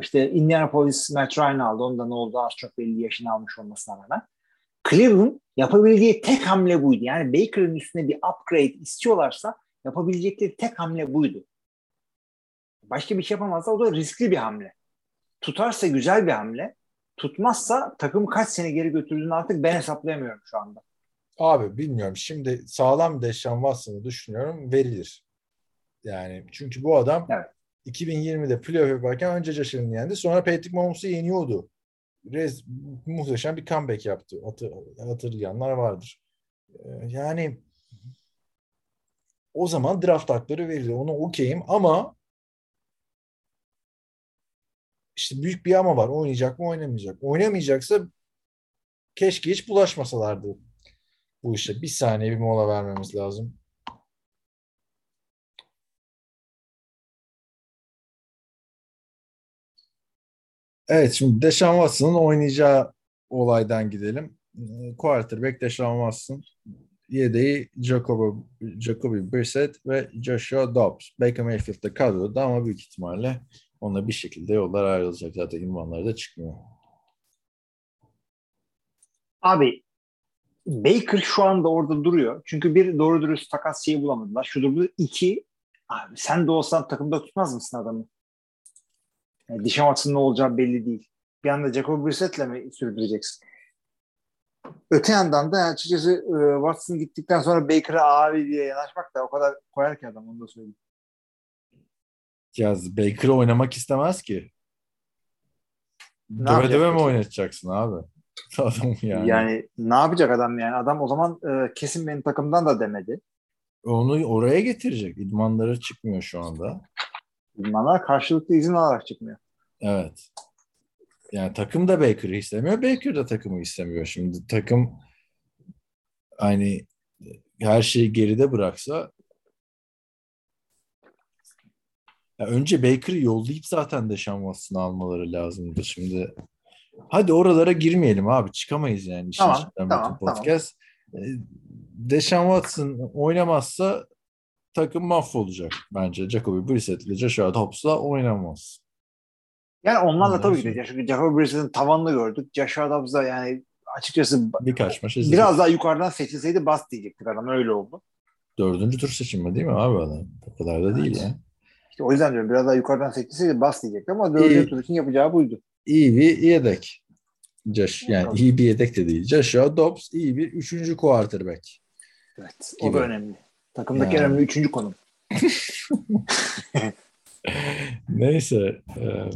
işte Indianapolis Matt Ryan aldı. Onda ne oldu az çok belli yaşını almış olmasına rağmen. Cleveland yapabileceği tek hamle buydu. Yani Baker'ın üstüne bir upgrade istiyorlarsa yapabilecekleri tek hamle buydu. Başka bir şey yapamazsa o da riskli bir hamle. Tutarsa güzel bir hamle. Tutmazsa takım kaç sene geri götürdüğünü artık ben hesaplayamıyorum şu anda. Abi bilmiyorum. Şimdi sağlam Deşan Watson'ı düşünüyorum verilir. Yani çünkü bu adam Evet. 2020'de playoff yaparken önce Josh Allen'ı yendi. Sonra Patrick Mahomes'u yeniyordu. Rez, muhteşem bir comeback yaptı. Hatır, hatırlayanlar vardır. Ee, Yani o zaman draft hakları verildi. Ona okeyim ama işte büyük bir ama var. Oynayacak mı oynamayacak. Oynamayacaksa keşke hiç bulaşmasalardı bu işe. Bir saniye bir mola vermemiz lazım. Evet şimdi Deshaun Watson'ın oynayacağı olaydan gidelim. Ee, Quarterback Deshaun Watson. Yedeği Jacoby, Jacoby Brissett ve Joshua Dobbs. Baker Mayfield de kadroda ama büyük ihtimalle onunla bir şekilde yollar ayrılacak. Zaten ünvanları da çıkmıyor. Abi Baker şu anda orada duruyor. Çünkü bir doğru dürüst takas şeyi bulamadılar. Şudur bu. iki abi sen de olsan takımda tutmaz mısın adamı? Yani Watson'ın ne olacağı belli değil. Bir anda Jacob Brissett'le mi sürdüreceksin? Öte yandan da açıkçası e, Watson gittikten sonra Baker'a abi diye yanaşmak da o kadar koyar ki adam onu da söyleyeyim. Ya Baker oynamak istemez ki. Ne döve döve mi oynatacaksın abi? [laughs] Adam yani. Yani. ne yapacak adam yani? Adam o zaman e, kesin benim takımdan da demedi. Onu oraya getirecek. İdmanları çıkmıyor şu anda. İdmanlar karşılıklı izin alarak çıkmıyor. Evet. Yani takım da Baker'ı istemiyor. Baker da takımı istemiyor. Şimdi takım hani her şeyi geride bıraksa ya önce Baker'ı yollayıp zaten Deshaun Watson'ı almaları lazımdı. Şimdi hadi oralara girmeyelim abi. Çıkamayız yani. işin Tamam, bütün tamam, tamam. podcast. Ee, Deshaun Watson oynamazsa takım mahvolacak bence. Jacoby Brissett ile Joshua Dobbs'la oynamaz. Yani onlarla Ondan tabii ki sonra- de. Çünkü Jacob Brissett'in tavanını gördük. Joshua Dobbs da yani açıkçası Birkaç maç biraz daha yukarıdan seçilseydi bas diyecektik adam. Öyle oldu. Dördüncü tur seçimi değil mi abi adam? O kadar da değil ya. İşte o yüzden diyorum biraz daha yukarıdan seçilseydi bas diyecekti ama dördüncü tur için yapacağı buydu. İyi bir yedek. Josh, yani iyi bir yedek de değil. Joshua Dobbs iyi bir üçüncü quarterback. Evet. O Gibi. da önemli. Takımdaki Yani. önemli üçüncü konum. [laughs] Neyse. e,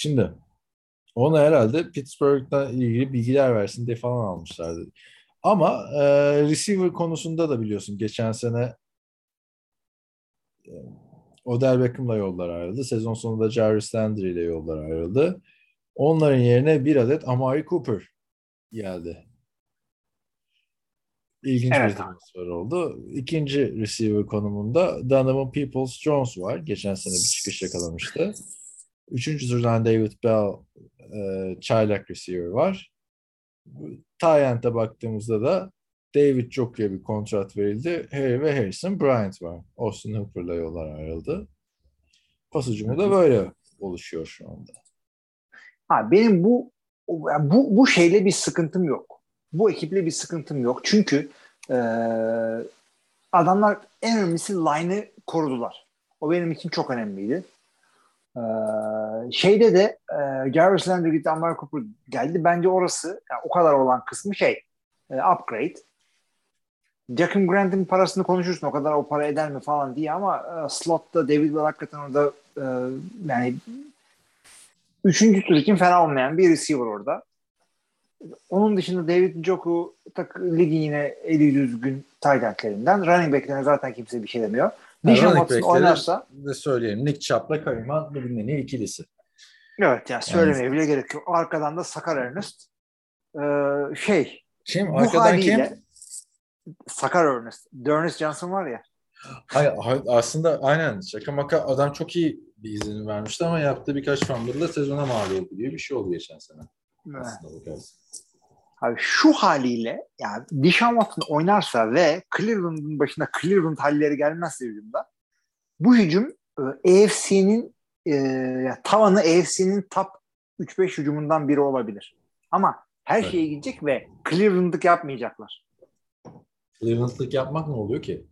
şimdi ona herhalde Pittsburgh'la ilgili bilgiler versin diye falan almışlardı. Ama e, receiver konusunda da biliyorsun geçen sene e, Odell Beckham'la yollar ayrıldı. Sezon sonunda Jarvis Landry ile yollar ayrıldı. Onların yerine bir adet Amari Cooper geldi. İlginç Evet. bir transfer oldu. İkinci receiver konumunda Donovan Peoples-Jones var. Geçen sene bir çıkış yakalamıştı. Üçüncü turdan David Bell e, çaylak receiver var. Tyent'e baktığımızda da David Joku'ya bir kontrat verildi. Harry ve Harrison Bryant var. Austin Hooper'la yollar ayrıldı. Pas da böyle oluşuyor şu anda. Ha, benim bu bu bu şeyle bir sıkıntım yok. Bu ekiple bir sıkıntım yok. Çünkü e, adamlar en önemlisi line'ı korudular. O benim için çok önemliydi. E, şeyde de e, Jarvis Landry gitti, Amari Cooper geldi. Bence orası yani o kadar olan kısmı şey e, upgrade. Jackson Grant'in parasını konuşursun o kadar o para eder mi falan diye ama e, slotta David Bell hakikaten orada e, yani Üçüncü tur için fena olmayan bir receiver orada. Onun dışında David Njoku tak, ligin yine eli düzgün tight endlerinden. Running back'lerine zaten kimse bir şey demiyor. Dishon Watson oynarsa de söyleyelim. Nick Chubb'la Kayman bugün en iyi ikilisi. evet yani söylemeye bile gerek yok. Arkadan da Sakar Ernest ee, şey Şimdi bu arkadan haliyle kim? Sakar Ernest. Ernest Johnson var ya. Hayır, aslında aynen şaka maka adam çok iyi bir izlenim vermişti ama yaptığı birkaç fumble'la sezona mal oldu diye bir şey oldu geçen sene. Aslında bakarsın. Abi şu haliyle yani Dishon Watson oynarsa ve Cleveland'ın başına Cleveland halleri gelmezse hücumda bu hücum e, AFC'nin e, ya tavanı AFC'nin top 3-5 hücumundan biri olabilir. Ama her Evet. şeye gidecek ve Cleveland'lık yapmayacaklar. Cleveland'lık yapmak ne oluyor ki?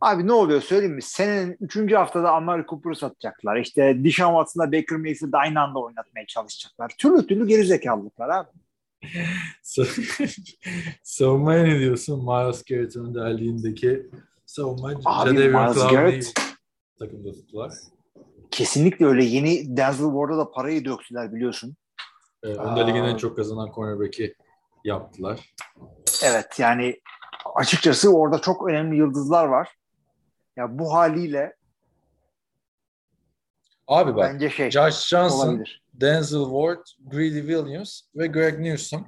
Abi ne oluyor söyleyeyim mi? Senenin 3. haftada Amari Cooper'ı satacaklar. İşte Dishon Watson'la Baker Mayfield'ı aynı anda oynatmaya çalışacaklar. Türlü türlü gerizekalılıklar abi. Savunmaya ne diyorsun? Miles Garrett'ın önderliğindeki savunma Abi, Miles Garrett- takımda tuttular. Kesinlikle öyle. Yeni Denzel Ward'a da parayı döktüler biliyorsun. Ee, Önde ligin en çok kazanan cornerback'i yaptılar. Evet yani açıkçası orada çok önemli yıldızlar var. Ya bu haliyle Abi bak bence şey Josh Johnson, olabilir. Denzel Ward, Greedy Williams ve Greg Newsom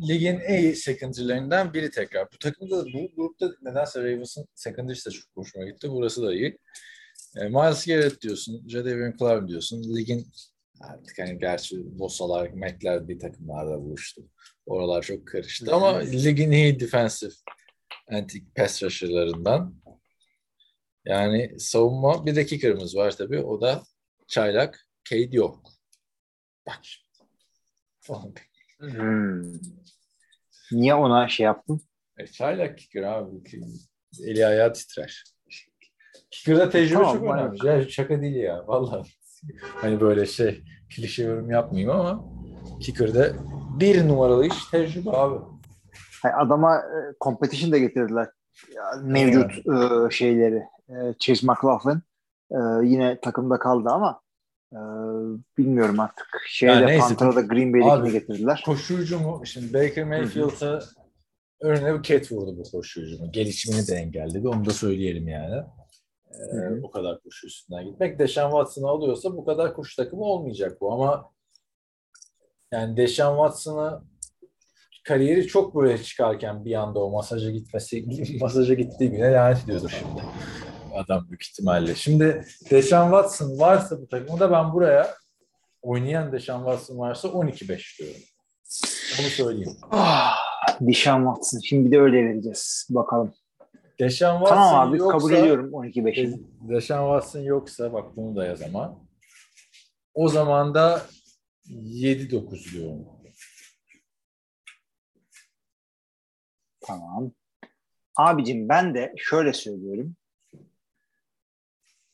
ligin en iyi secondary'lerinden biri tekrar. Bu takımda bu grupta nedense Ravens'ın secondary'si de çok hoşuma gitti. Burası da iyi. E, Miles Garrett diyorsun, Jadavion Clown diyorsun. Ligin artık hani gerçi Bosalar, Mac'ler bir takımlarda buluştu. Oralar çok karıştı ama ligin iyi defensive antik pass rusher'larından. Yani savunma bir de kicker'ımız var tabii. O da çaylak Cade yok. Bak şimdi. Hmm. Niye ona şey yaptın? E, çaylak kicker abi. Eli ayağı titrer. Kicker'da tecrübe Tamam, çok önemli. Ya, şaka değil ya. Vallahi. Hani böyle şey klişe yorum yapmayayım ama kicker'da bir numaralı iş tecrübe abi. Hayır, adama e, competition da getirdiler. Ya, mevcut e, şeyleri. E, Chase McLaughlin e, yine takımda kaldı ama e, bilmiyorum artık. Şeyde Ya neyse. Pantera'da Green Bay'dekini getirdiler. Koşucu mu? Şimdi Baker Mayfield'a bir cat vurdu bu koşucu mu? Gelişimini de engelledi. Onu da söyleyelim yani. Ee, o kadar koşu üstünden gitmek. Deşan Watson'ı alıyorsa bu kadar koşu takımı olmayacak bu ama yani Deşan Watson'ı kariyeri çok böyle çıkarken bir anda o masaja gitmesi [laughs] masaja gittiği güne lanet ediyordur şimdi. Adam büyük ihtimalle. Şimdi Deşan Watson varsa bu takımda ben buraya oynayan Deşan Watson varsa 12-5 diyorum. Onu söyleyeyim. Ah, Dishon Watson. Şimdi bir de öyle vereceğiz. Bakalım. Deşan Watson Tamam abi yoksa, kabul ediyorum 12-5'i. Deşan Watson yoksa bak bunu da yaz ama. O zaman da 7-9 diyorum. Tamam. Abicim ben de şöyle söylüyorum.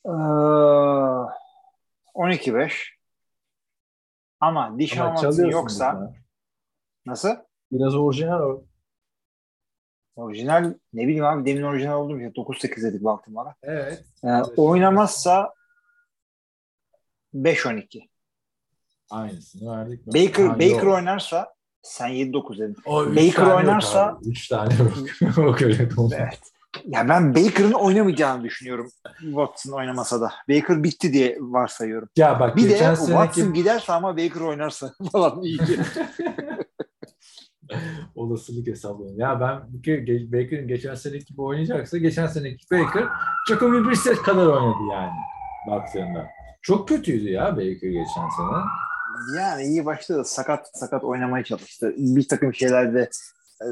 Ee, 12-5 ama Dishon Ama Watson çalıyorsun yoksa bizden. nasıl? Biraz orijinal o. Orijinal ne bileyim abi demin orijinal oldum ya 9-8 dedik Baltimore'a. Evet. Ee, oynamazsa 5-12. Aynısını verdik. mi? Baker Ha, Baker yok. oynarsa sen 7-9 dedin. O üç Baker tane yok oynarsa- abi. Üç tane yok. [laughs] De olmaz. [laughs] Evet. Ya ben Baker'ın oynamayacağını düşünüyorum. Watson oynamasa da. Baker bitti diye varsayıyorum. Ya bak Bir de geçen Watson seneki giderse ama Baker oynarsa [laughs] falan iyi. [laughs] olasılık hesaplıyorum. Ya ben Baker'ın geçen seneki gibi oynayacaksa geçen seneki Baker Jacoby Brissett kadar oynadı yani baktığında. Çok kötüydü ya Baker geçen sene. yani iyi başladı. Sakat sakat oynamaya çalıştı. Bir takım şeylerde e,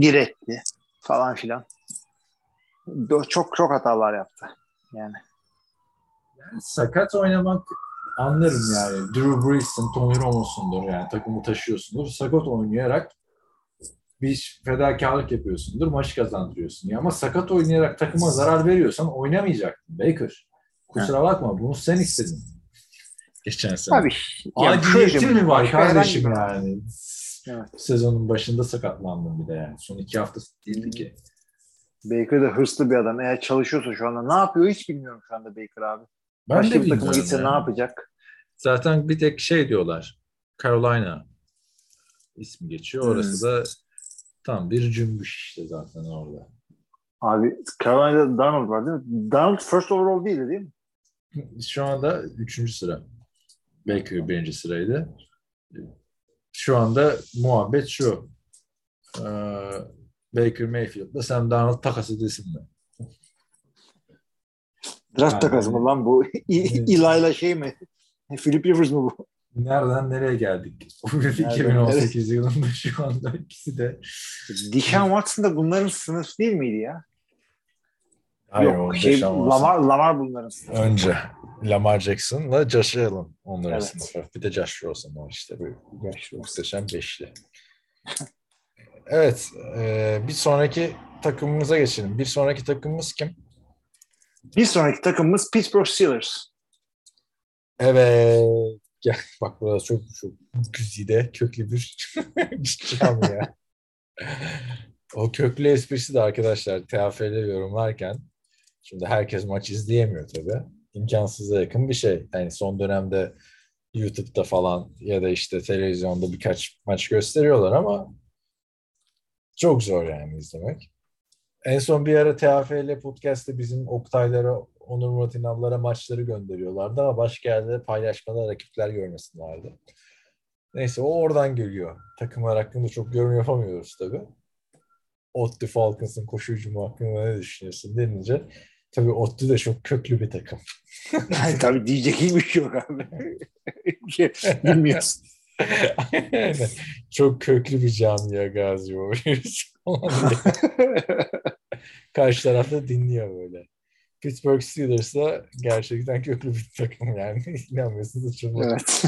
diretti falan filan. Çok çok hatalar yaptı. Yani Yani sakat oynamak anlarım yani. Drew Brees'in, Tony Romo'sundur yani takımı taşıyorsundur. Sakat oynayarak bir fedakarlık yapıyorsundur, maçı kazandırıyorsun. Ya ama sakat oynayarak takıma zarar veriyorsan oynamayacaksın Baker. Kusura bakma bunu sen istedin. Geçen sene. tabii. Aciliyetin mi var kardeşim yani? Evet. Sezonun başında sakatlandım bir de yani. Son iki haftası değildi ki. Baker de hırslı bir adam. Eğer çalışıyorsa şu anda ne yapıyor hiç bilmiyorum şu anda Baker abi. Ben Başka de bir takım bilmiyorum gitse yani. ne yapacak? Zaten bir tek şey diyorlar. Carolina ismi geçiyor. Hmm. Orası da tam bir cümbüş işte zaten orada. Abi Carolina'da Donald var değil mi? Donald first overall değildi değil mi? [laughs] Şu anda üçüncü sıra. Baker birinci sıraydı. Şu anda muhabbet şu. Ee, Baker Mayfield'la Sam Darnold takas edilsin mi? Draft Yani- takası mı lan bu? [laughs] İlayla şey mi? [laughs] Philip Rivers mı bu? Nereden nereye geldik? [laughs] Nereden 2018 yılında şu anda ikisi de. Dishon Watson da bunların sınıf değil miydi ya? Hayır, Yok o şey. Lamar, Lamar bunların sınıfı. Önce Lamar Jackson'la Josh Allen onların Evet. sınıfı. Bir de Josh Rosen var işte. Bu muhteşem beşli. Evet. e, bir sonraki takımımıza geçelim. Bir sonraki takımımız kim? Bir sonraki takımımız Pittsburgh Steelers. Evet. Gel, bak burada çok çok güzide köklü bir [laughs] cam ya. o köklü esprisi de arkadaşlar TFL'de yorumlarken şimdi herkes maç izleyemiyor tabii. İmkansıza yakın bir şey. Yani son dönemde YouTube'da falan ya da işte televizyonda birkaç maç gösteriyorlar ama çok zor yani izlemek. En son bir ara TFL podcast'te bizim Oktaylara, Onur Murat İnallara maçları gönderiyorlardı ama başka yerde paylaşmada rakipler görmesinlerdi. Neyse o oradan geliyor. Takımlar hakkında çok yorum yapamıyoruz tabii. Otti Falcons'ın koşu hücumu hakkında ne düşünüyorsun denince Tabii Ottu da çok köklü bir takım. [laughs] Yani tabii diyecek hiçbir şey yok abi. [laughs] şey, bilmiyorsun. Çok köklü bir camia Gazi Warriors. [laughs] Karşı tarafta dinliyor böyle. Pittsburgh Steelers da gerçekten köklü bir takım yani. [laughs] İnanmıyorsunuz çok evet.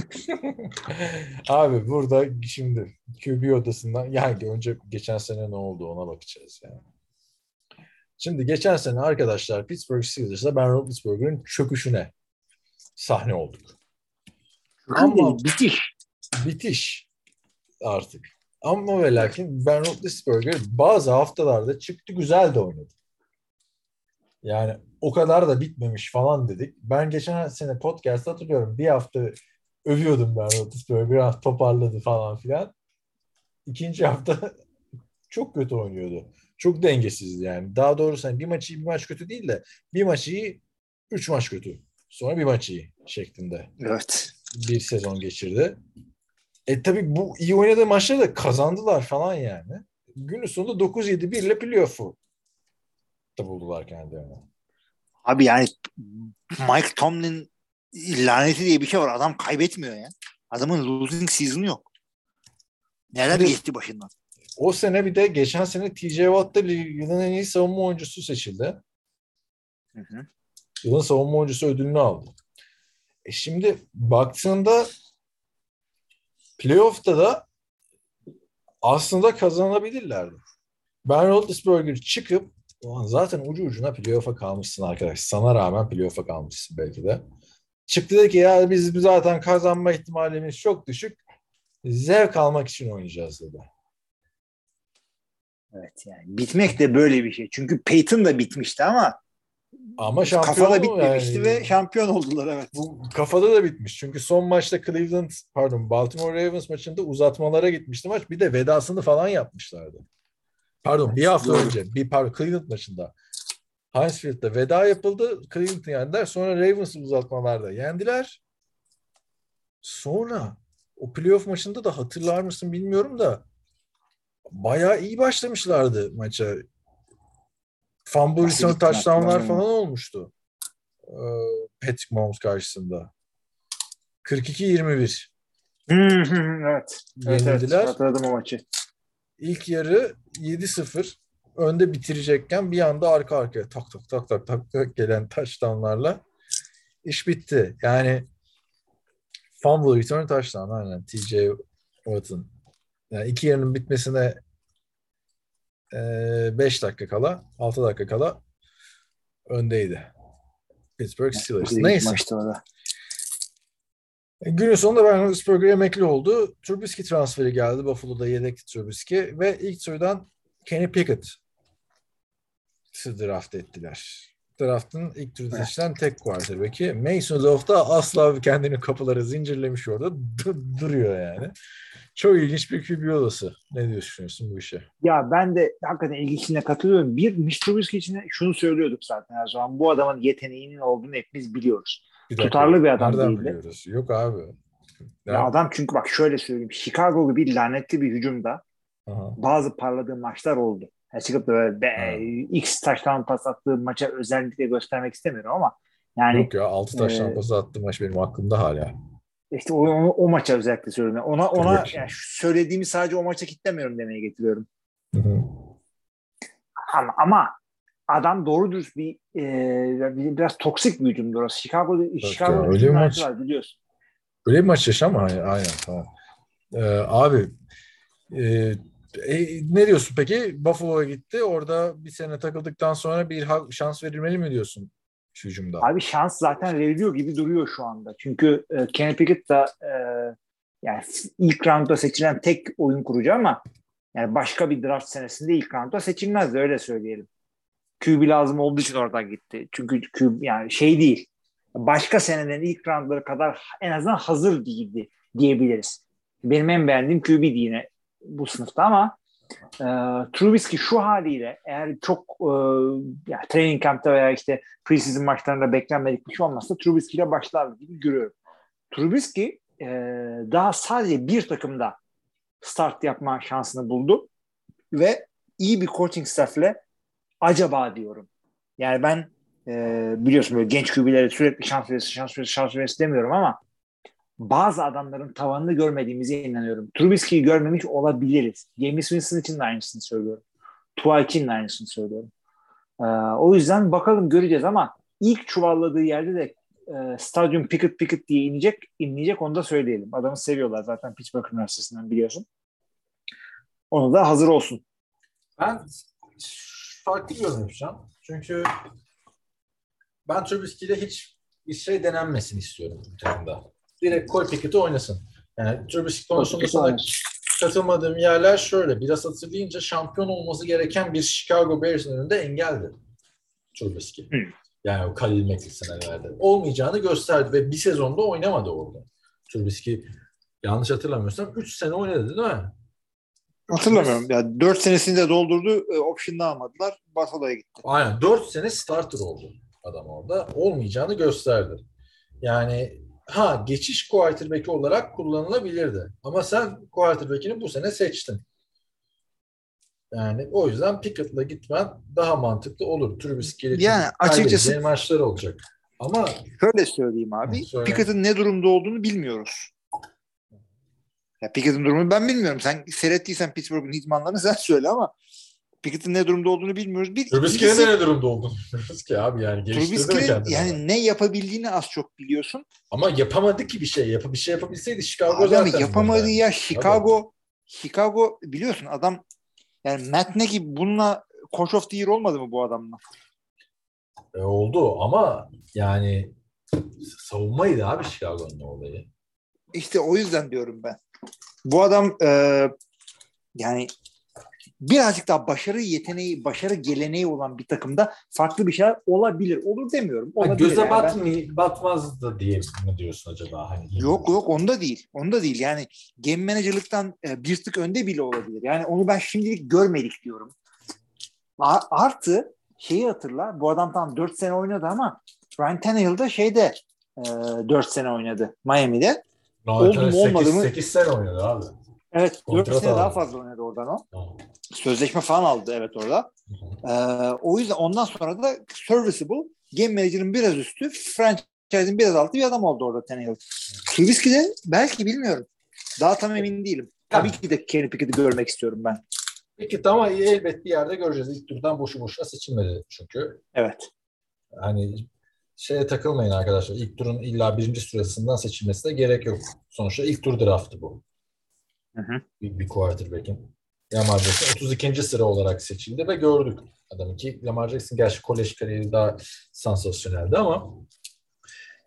[laughs] Abi burada şimdi QB odasından yani önce geçen sene ne oldu ona bakacağız yani. Şimdi geçen sene arkadaşlar Pittsburgh Steelers'da Ben Roethlisberger'ın çöküşüne sahne olduk. Ama bitiş. Bitiş artık. Ama ve lakin Ben Roethlisberger bazı haftalarda çıktı güzel de oynadı. Yani o kadar da bitmemiş falan dedik. Ben geçen sene podcast hatırlıyorum. Bir hafta övüyordum ben Roethlisberger. Biraz toparladı falan filan. İkinci hafta [laughs] çok kötü oynuyordu. Çok dengesizdi yani. Daha doğrusu hani bir maç iyi bir maç kötü değil de bir maç iyi üç maç kötü. Sonra bir maç iyi şeklinde. Evet. Bir sezon geçirdi. E tabi bu iyi oynadığı maçları da kazandılar falan yani. Günün sonunda 9-7-1 ile playoff'u da buldular kendilerine. Abi yani Mike Tomlin laneti diye bir şey var. Adam kaybetmiyor ya. Adamın losing season'ı yok. Neler Şimdi- geçti başından. O sene bir de geçen sene TJ Watt da yılın en iyi savunma oyuncusu seçildi. Hı hı. Yılın savunma oyuncusu ödülünü aldı. E şimdi baktığında playoff'ta da aslında kazanabilirlerdi. Ben Roethlisberger çıkıp zaten ucu ucuna playoff'a kalmışsın arkadaş. Sana rağmen playoff'a kalmışsın belki de. Çıktı dedi ki ya biz zaten kazanma ihtimalimiz çok düşük. Zevk almak için oynayacağız dedi. Evet yani bitmek de böyle bir şey. Çünkü Peyton da bitmişti ama Ama şampiyon kafada bitmemişti yani? ve şampiyon oldular evet. Bu kafada da bitmiş. Çünkü son maçta Cleveland, pardon Baltimore Ravens maçında uzatmalara gitmişti maç. Bir de vedasını falan yapmışlardı. Pardon bir hafta doğru. önce. Bir pardon Cleveland maçında. Heinz Field'da veda yapıldı. Cleveland'ı yendiler. Sonra Ravens'ı uzatmalarda yendiler. Sonra o playoff maçında da hatırlar mısın bilmiyorum da bayağı iyi başlamışlardı maça. Fumble hatırlamıyorum. falan olmuştu. Ee, Patrick Mahomes karşısında. 42-21 Hı hı hı, evet. Evet, evet. yenildiler. Hatırladım o maçı. İlk yarı 7-0 önde bitirecekken bir anda arka arkaya tak tak tak tak tak, tak gelen touchdownlarla iş bitti. Yani fumble return touchdown aynen TJ Watt'ın. Yani iki yarının bitmesine 5 dakika kala 6 dakika kala öndeydi. Pittsburgh Steelers. Neyse. maçta. E, Günün sonunda Ben Roethlisberger emekli oldu. Trubisky transferi geldi. Buffalo'da yedek Trubisky ve ilk turdan Kenny Pickett draft ettiler. Draft'ın ilk Evet. seçilen tek quarterback'i. Mason Rudolph da asla kendini kapılara zincirlemiş orada du- duruyor yani. Çok ilginç bir QB odası. Ne düşünüyorsun bu işe? Ya ben de hakikaten ilgisine katılıyorum. Bir Mitch Trubisky için şunu söylüyorduk zaten her zaman. Bu adamın yeteneğinin olduğunu hepimiz biliyoruz. Bir Tutarlı bir adam Nereden değildi. biliyoruz? Yok abi. Ya adam çünkü bak şöyle söyleyeyim. Chicago gibi lanetli bir hücumda Aha. bazı parladığı maçlar oldu. Yani çıkıp da böyle be. X taştan pas attığı maça özellikle göstermek istemiyorum ama yani Yok ya 6 taş e, tampası attı maç benim aklımda hala. işte o, o, o maça özellikle söylüyorum. Ona ona ki. yani söylediğimi sadece o maça kitlemiyorum demeye getiriyorum. Hı hı. Ama, ama adam doğru dürüst bir, e, bir- biraz toksik bir hücumdu orası. Chicago'da Chicago'da öyle bir maç. var biliyorsun. Öyle bir maç yaşam mı? Aynen, aynen tamam. Ee, abi e, e, ne diyorsun peki? Buffalo'ya gitti. Orada bir sene takıldıktan sonra bir şans verilmeli mi diyorsun şu hücumda? Abi şans zaten veriliyor gibi duruyor şu anda. Çünkü e, Kenny Pickett da e, yani ilk roundda seçilen tek oyun kurucu ama yani başka bir draft senesinde ilk roundda seçilmezdi öyle söyleyelim. QB lazım olduğu için oradan gitti. Çünkü QB yani şey değil. Başka senelerin ilk roundları kadar en azından hazır değildi diyebiliriz. Benim en beğendiğim QB yine bu sınıfta ama e, Trubisky şu haliyle eğer çok e, yani training camp'ta veya işte preseason maçlarında beklenmedik bir şey olmazsa Trubisky ile başlar gibi görüyorum. Trubisky e, daha sadece bir takımda start yapma şansını buldu ve iyi bir coaching staff'le acaba diyorum. Yani ben e, biliyorsun böyle genç QB'lere sürekli şans verirse şans verirse şans verirse demiyorum ama bazı adamların tavanını görmediğimize inanıyorum. Trubisky'yi görmemiş olabiliriz. James Winston için de aynısını söylüyorum. Tua için de aynısını söylüyorum. Ee, o yüzden bakalım göreceğiz ama ilk çuvalladığı yerde de e, stadyum Pickett Pickett diye inecek, inleyecek onu da söyleyelim. Adamı seviyorlar zaten Pittsburgh Üniversitesi'nden biliyorsun. Onu da hazır olsun. Ben farklı bir yapacağım. Çünkü ben Trubisky ile hiç bir şey denenmesin istiyorum bu takımda. Direkt Cole Pickett'i oynasın. Yani Trubisky konusunda sana katılmadığım yerler şöyle. Biraz hatırlayınca şampiyon olması gereken bir Chicago Bears'ın önünde engeldi Trubisky. Hı. Yani o Khalil Mack'li senelerde. Olmayacağını gösterdi ve bir sezonda oynamadı orada. Trubisky yanlış hatırlamıyorsam 3 sene oynadı değil mi? Hatırlamıyorum. Ya 4 senesini de doldurdu. E, option'da almadılar. Buffalo'ya gitti. Aynen 4 sene starter oldu adam orada. Olmayacağını gösterdi. Yani ha geçiş quarterback olarak kullanılabilirdi. Ama sen quarterback'ini bu sene seçtin. Yani o yüzden Pickett'la gitmen daha mantıklı olur. Trubisky ile Yani açıkçası- maçlar olacak. Ama Şöyle söyleyeyim abi. Söyle. Pickett'ın ne durumda olduğunu bilmiyoruz. Ya Pickett'ın durumunu ben bilmiyorum. Sen seyrettiysen Pittsburgh'un idmanlarını sen söyle ama Pickett'ın ne durumda olduğunu bilmiyoruz. Bir, Trubisky'nin ne durumda olduğunu bilmiyoruz ki abi yani. Trubisky'nin yani ne yapabildiğini az çok biliyorsun. Ama yapamadı ki bir şey. Yap bir şey yapabilseydi Chicago Abi ama zaten. yapamadığı burada. ya Chicago Chicago biliyorsun adam yani Matt Nagy bununla Coach of the Year olmadı mı bu adamla? E, oldu ama yani savunmaydı abi Chicago'nun olayı. İşte o yüzden diyorum ben. Bu adam e, yani birazcık daha başarı yeteneği, başarı geleneği olan bir takımda farklı bir şeyler olabilir. Olur demiyorum. Ha, Olabilir göze yani. Ben- batmay batmaz da diye mi diyorsun acaba? Hani Yok yok onda değil. Onda değil. Yani game manager'lıktan e, bir tık önde bile olabilir. Yani onu ben şimdilik görmedik diyorum. Artı şeyi hatırla. Bu adam tam 4 sene oynadı ama Ryan Tannehill da şeyde e, 4 sene oynadı Miami'de. oldu mu, olmadı mı? 8 sene oynadı abi. Evet 4 Kontrat sene daha aldı. fazla oynadı oradan o. Tamam. Sözleşme falan aldı evet orada. E, o yüzden ondan sonra da serviceable game manager'ın biraz üstü franchise'in biraz altı bir adam oldu orada Tannehill. Trubisky de belki bilmiyorum. Daha tam emin değilim. Tabii ki de Kenny Pickett'i görmek istiyorum ben. Peki tamam elbet bir yerde göreceğiz. İlk turdan boşu boşuna seçilmedi çünkü. Evet. Hani şeye takılmayın arkadaşlar. İlk turun illa birinci sırasından seçilmesine gerek yok. Sonuçta ilk tur draftı bu. Hı hı. Bir, bir quarterback'in. Lamar Jackson 32. sıra olarak seçildi ve gördük adamı ki Lamar Jackson gerçi kolej kariyeri daha sansasyoneldi ama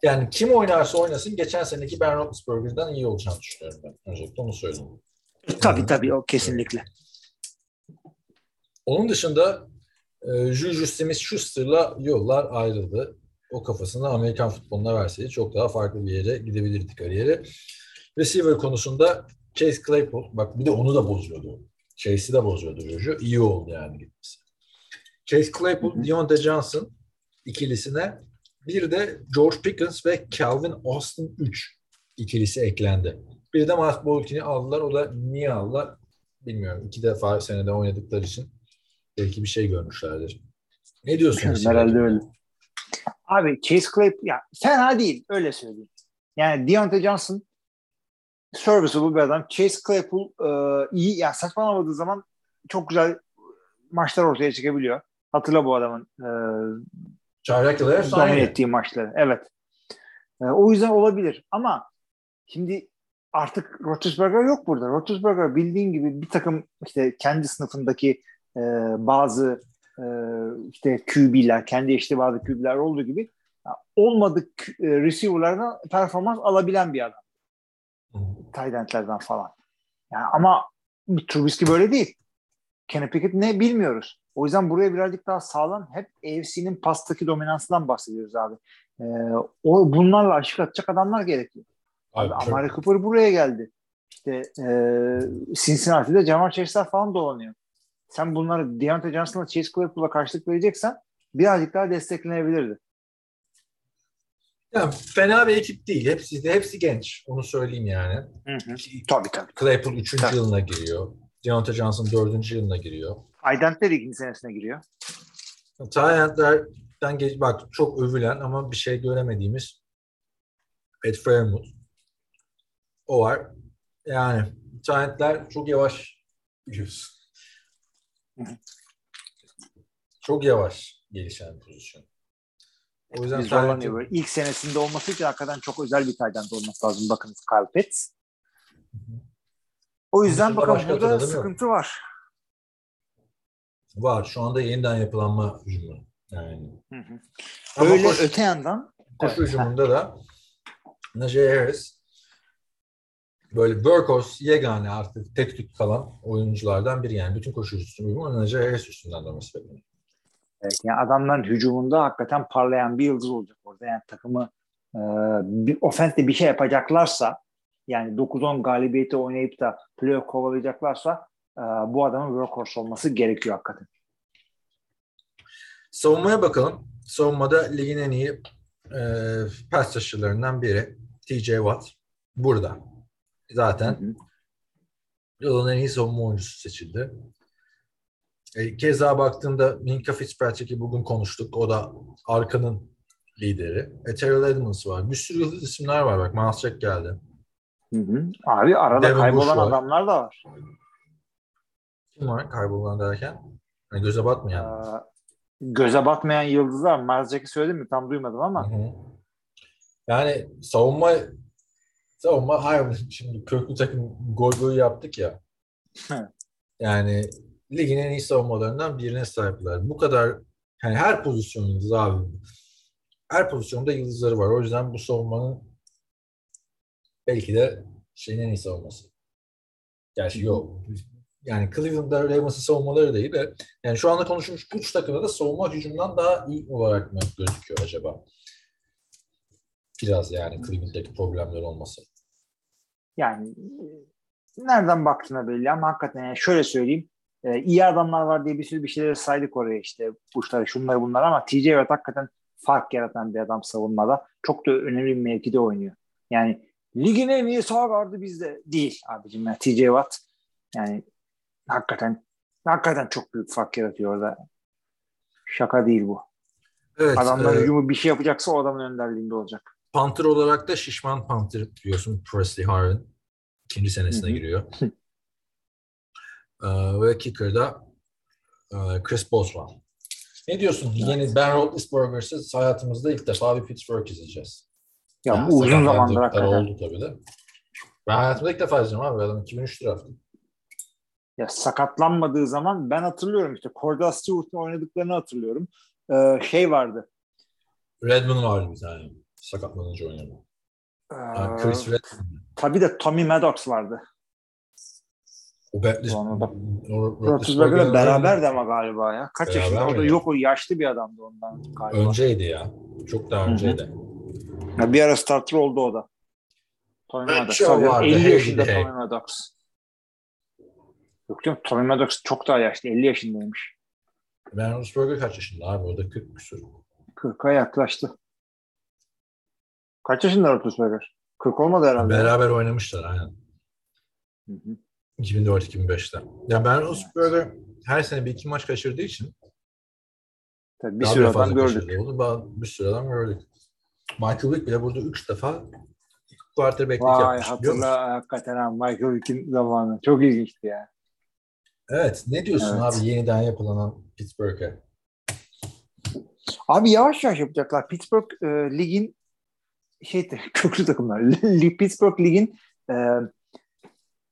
yani kim oynarsa oynasın geçen seneki Ben Roethlisberger'dan iyi olacağını düşünüyorum ben. Öncelikle onu söyleyeyim. Tabii tabii o kesinlikle. Onun dışında e, Juju Smith-Schuster'la yollar ayrıldı. O kafasını Amerikan futboluna verseydi çok daha farklı bir yere gidebilirdi kariyeri. Receiver konusunda Chase Claypool, bak bir de onu da bozuyordu. Chase'i de bozuyordu Juju. İyi oldu yani gitmesi. Chase Claypool, Deontay Johnson ikilisine bir de George Pickens ve Calvin Austin 3 ikilisi eklendi. Bir de Miles Boykin'i aldılar. O da niye aldılar bilmiyorum. İki defa senede oynadıkları için belki bir şey görmüşlerdir. Ne diyorsunuz? Herhalde öyle. Abi Chase Claypool ya fena değil öyle söyleyeyim. Yani Deontay Johnson serviceable bir adam. Chase Claypool e, iyi yani saçmalamadığı zaman çok güzel maçlar ortaya çıkabiliyor. Hatırla bu adamın e, Çaylak domine ettiği maçları. Evet. E, o yüzden olabilir. Ama şimdi artık Roethlisberger yok burada. Roethlisberger bildiğin gibi bir takım işte kendi sınıfındaki e, bazı e, işte QB'ler, kendi işte bazı QB'ler olduğu gibi olmadık e, receiver'lardan performans alabilen bir adam. Tight end'lerden falan. Yani ama Trubisky böyle değil. Kenny Pickett ne bilmiyoruz. O yüzden buraya birazcık daha sağlam hep AFC'nin pastaki dominansından bahsediyoruz abi. Ee, o bunlarla aşık atacak adamlar gerekiyor. Abi, Abi, Amari Cooper buraya geldi. İşte e, Cincinnati'de Jamar Chase'ler falan dolanıyor. Sen bunları Deontay Johnson'la Chase Claypool'a karşılık vereceksen birazcık daha desteklenebilirdi. Yani fena bir ekip değil. Hepsi de hepsi genç. Onu söyleyeyim yani. Tabii tabii. Claypool 3. Tabii. yılına giriyor. Deontay Johnson 4. yılına giriyor. Aydentler ikinci senesine giriyor. Tyent'ler Giants'ten geç, bak çok övülen ama bir şey göremediğimiz Ed Fairmouth. O var. Yani Giants'ler çok yavaş biliyorsun. çok yavaş gelişen pozisyon. O yüzden zorlanıyor böyle. İlk senesinde olması için hakikaten çok özel bir taydan olması lazım. Bakınız Kyle Pitts. O yüzden başka burada sıkıntı var. var. Şu anda yeniden yapılanma hücumu. Yani. Hı hı. Ama Öyle koş- öte yandan koşu Evet. hücumunda da Najee Harris böyle workhorse yegane artık tek tük kalan oyunculardan biri yani bütün koşu hücumu Najee Harris üstünden dönmesi bekleniyor. Evet, yani adamların hücumunda hakikaten parlayan bir yıldız olacak orada. Yani takımı e, bir ofensle bir şey yapacaklarsa yani 9-10 galibiyeti oynayıp da playoff kovalayacaklarsa e, bu adamın workhorse olması gerekiyor hakikaten. Savunmaya bakalım. Savunmada ligin en iyi e, pass rusher'larından biri TJ Watt. Burada. Zaten Hı hı. yılın en iyi savunma oyuncusu seçildi. E, keza baktığında Minka Fitzpatrick'i bugün konuştuk. O da arkanın lideri. E, Terrell Edmonds var. Bir sürü yıldız isimler var. Bak Miles Jack geldi. Hı hı. Abi arada Devin kaybolan Bush adamlar da var. Kim var kaybolan derken? Hani göze batmayan. Ee, göze batmayan yıldızlar. Miles Jack'i söyledim mi? Tam duymadım ama. Hı hı. Yani savunma savunma hayır şimdi köklü takım gol gol yaptık ya. Yani ligin en iyi savunmalarından birine sahipler. Bu kadar yani her pozisyon yıldız abi. Her pozisyonda yıldızları var. O yüzden bu savunmanın belki de şeyin en iyi savunması. Gerçi yok. Yani Cleveland'da Ravens'ın savunmaları değil de yani şu anda konuşulmuş üç takımda da savunma hücumdan daha iyi olarak mı gözüküyor acaba? Biraz yani Cleveland'daki problemler olması. Yani e, nereden baktığına belli ama hakikaten yani şöyle söyleyeyim. E, iyi adamlar var diye bir sürü bir şeyleri saydık oraya işte kuşları şunları bunlar ama TJ Watt hakikaten fark yaratan bir adam savunmada. Çok da önemli bir mevkide oynuyor. Yani ligin en iyi sağ gardı bizde değil abicim. Yani TJ Watt yani hakikaten hakikaten çok büyük fark yaratıyor orada. Şaka değil bu. Evet. Adamlar e, hücumu bir şey yapacaksa o adamın önderliğinde olacak. Panther olarak da şişman Panther diyorsun Presley Harvin. ikinci senesine Hı hı. giriyor. [laughs] Ee, ve kicker'da e, Chris Boswell. Ne diyorsun? Yeni Ben Roethlisberger'sız hayatımızda ilk defa bir Pittsburgh izleyeceğiz. Ya Yani bu uzun zamandır hakikaten. oldu tabii de. Ben hayatımda ilk defa izliyorum abi. Adam 2003 draftı. Ya sakatlanmadığı zaman ben hatırlıyorum işte Cordell Stewart'ın oynadıklarını hatırlıyorum. Ee, şey vardı. Redmond vardı bir tane. Sakatlanınca oynadı. Ee, Yani Chris Redmond. tabii de Tommy Maddox vardı. Bentley. Sonra da- Roethlisberger'la beraber de ama galiba ya. Kaç Beraber yaşında? O da yok o yaşlı bir adamdı ondan galiba. Önceydi ya. Çok daha Hı hı. önceydi. Ya bir ara starter oldu o da. Tommy Maddox. şu Tabii, vardı, 50 hey yaşında. Tommy Maddox. Yok canım Tommy Maddox çok daha yaşlı. 50 yaşındaymış. Ben Roethlisberger kaç yaşında abi? O da 40 küsur. 40'a yaklaştı. Kaç yaşında Roethlisberger? 40 olmadı herhalde. Beraber oynamışlar aynen. Hı hı. 2004-2005'te. Ya ben Roethlisberger her sene bir iki maç kaçırdığı için Tabii bir sürü adam fazla gördük. oldu. Bir sürü adam gördük. Michael Vick bile burada üç defa quarterback'lik Vay yapmış. hatırla hakikaten ha Michael Vick'in zamanı. Çok ilginçti ya. Evet. Ne diyorsun Evet. abi yeniden yapılanan Pittsburgh'e? Abi yavaş yavaş yapacaklar. Pittsburgh e, ligin şey [laughs] köklü takımlar. Pittsburgh ligin e,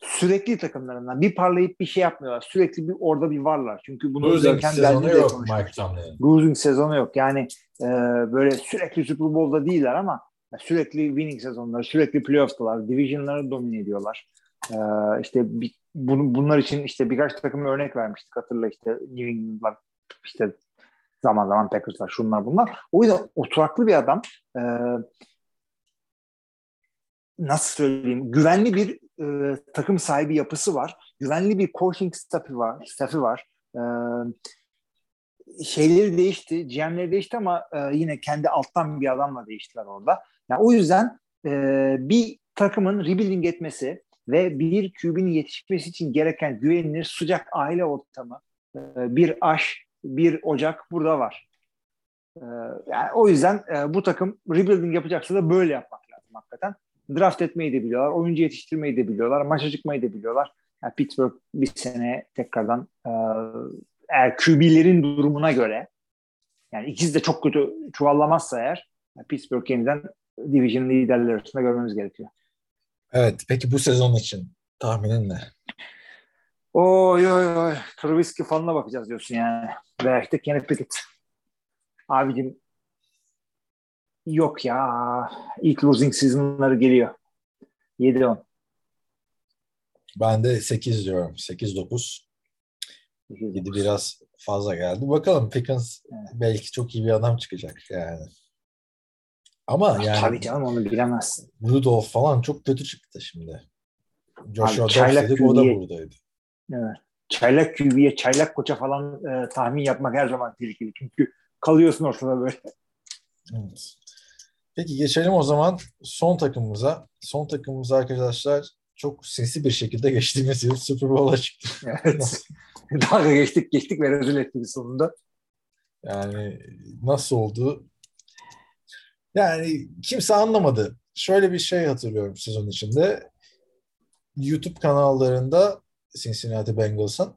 sürekli takımlarından. Bir parlayıp bir şey yapmıyorlar. Sürekli bir orada bir varlar. Çünkü bunu Losing sezonu de yok konuşmuştuk. Mike Tomlin'in. Losing sezonu yok. Yani e, böyle sürekli Super Bowl'da değiller ama sürekli winning sezonları, sürekli playoff'talar. Division'ları domine ediyorlar. E, işte bir, bunu, bunlar için işte birkaç takım örnek vermiştik. Hatırla işte New England'lar işte zaman zaman Packers'lar şunlar bunlar. O yüzden oturaklı bir adam. E, nasıl söyleyeyim? Güvenli bir e, takım sahibi yapısı var. Güvenli bir coaching staffı var. Staffı var. E, şeyleri değişti, GM'leri değişti ama e, yine kendi alttan bir adamla değiştiler orada. Yani o yüzden e, bir takımın rebuilding etmesi ve bir QB'nin yetişmesi için gereken güvenilir sıcak aile ortamı, e, bir aş, bir ocak burada var. Ee, yani o yüzden e, bu takım rebuilding yapacaksa da böyle yapmak lazım hakikaten. Draft etmeyi de biliyorlar, oyuncu yetiştirmeyi de biliyorlar, maça çıkmayı da biliyorlar. Yani Pittsburgh bir sene tekrardan e, eğer QB'lerin durumuna göre yani ikisi de çok kötü çuvallamazsa eğer yani Pittsburgh yeniden division liderleri arasında görmemiz gerekiyor. Evet. Peki bu sezon için tahminin ne? Oy oy oy. Trubisky fanına bakacağız diyorsun yani. Veya işte Kenny Pickett. Abicim yok ya. İlk losing season'ları geliyor. 7-10. Ben de 8 diyorum. 8-9. 7 biraz fazla geldi. Bakalım Pickens belki çok iyi bir adam çıkacak yani. Ama yani Tabii canım onu bilemezsin. Rudolph falan çok kötü çıktı şimdi. Joshua Dobbs dedik o da buradaydı. Evet. Çaylak QB'ye, çaylak koça falan e, tahmin yapmak her zaman tehlikeli. Çünkü kalıyorsun ortada böyle. Evet. Peki geçelim o zaman son takımımıza. Son takımımız arkadaşlar çok sinsi bir şekilde geçtiğimiz yıl Super Bowl'a çıktı. [laughs] Evet. Dalga geçtik geçtik ve rezil ettik sonunda. Yani nasıl oldu? Yani kimse anlamadı. Şöyle bir şey hatırlıyorum sezon içinde. YouTube kanallarında Cincinnati Bengals'ın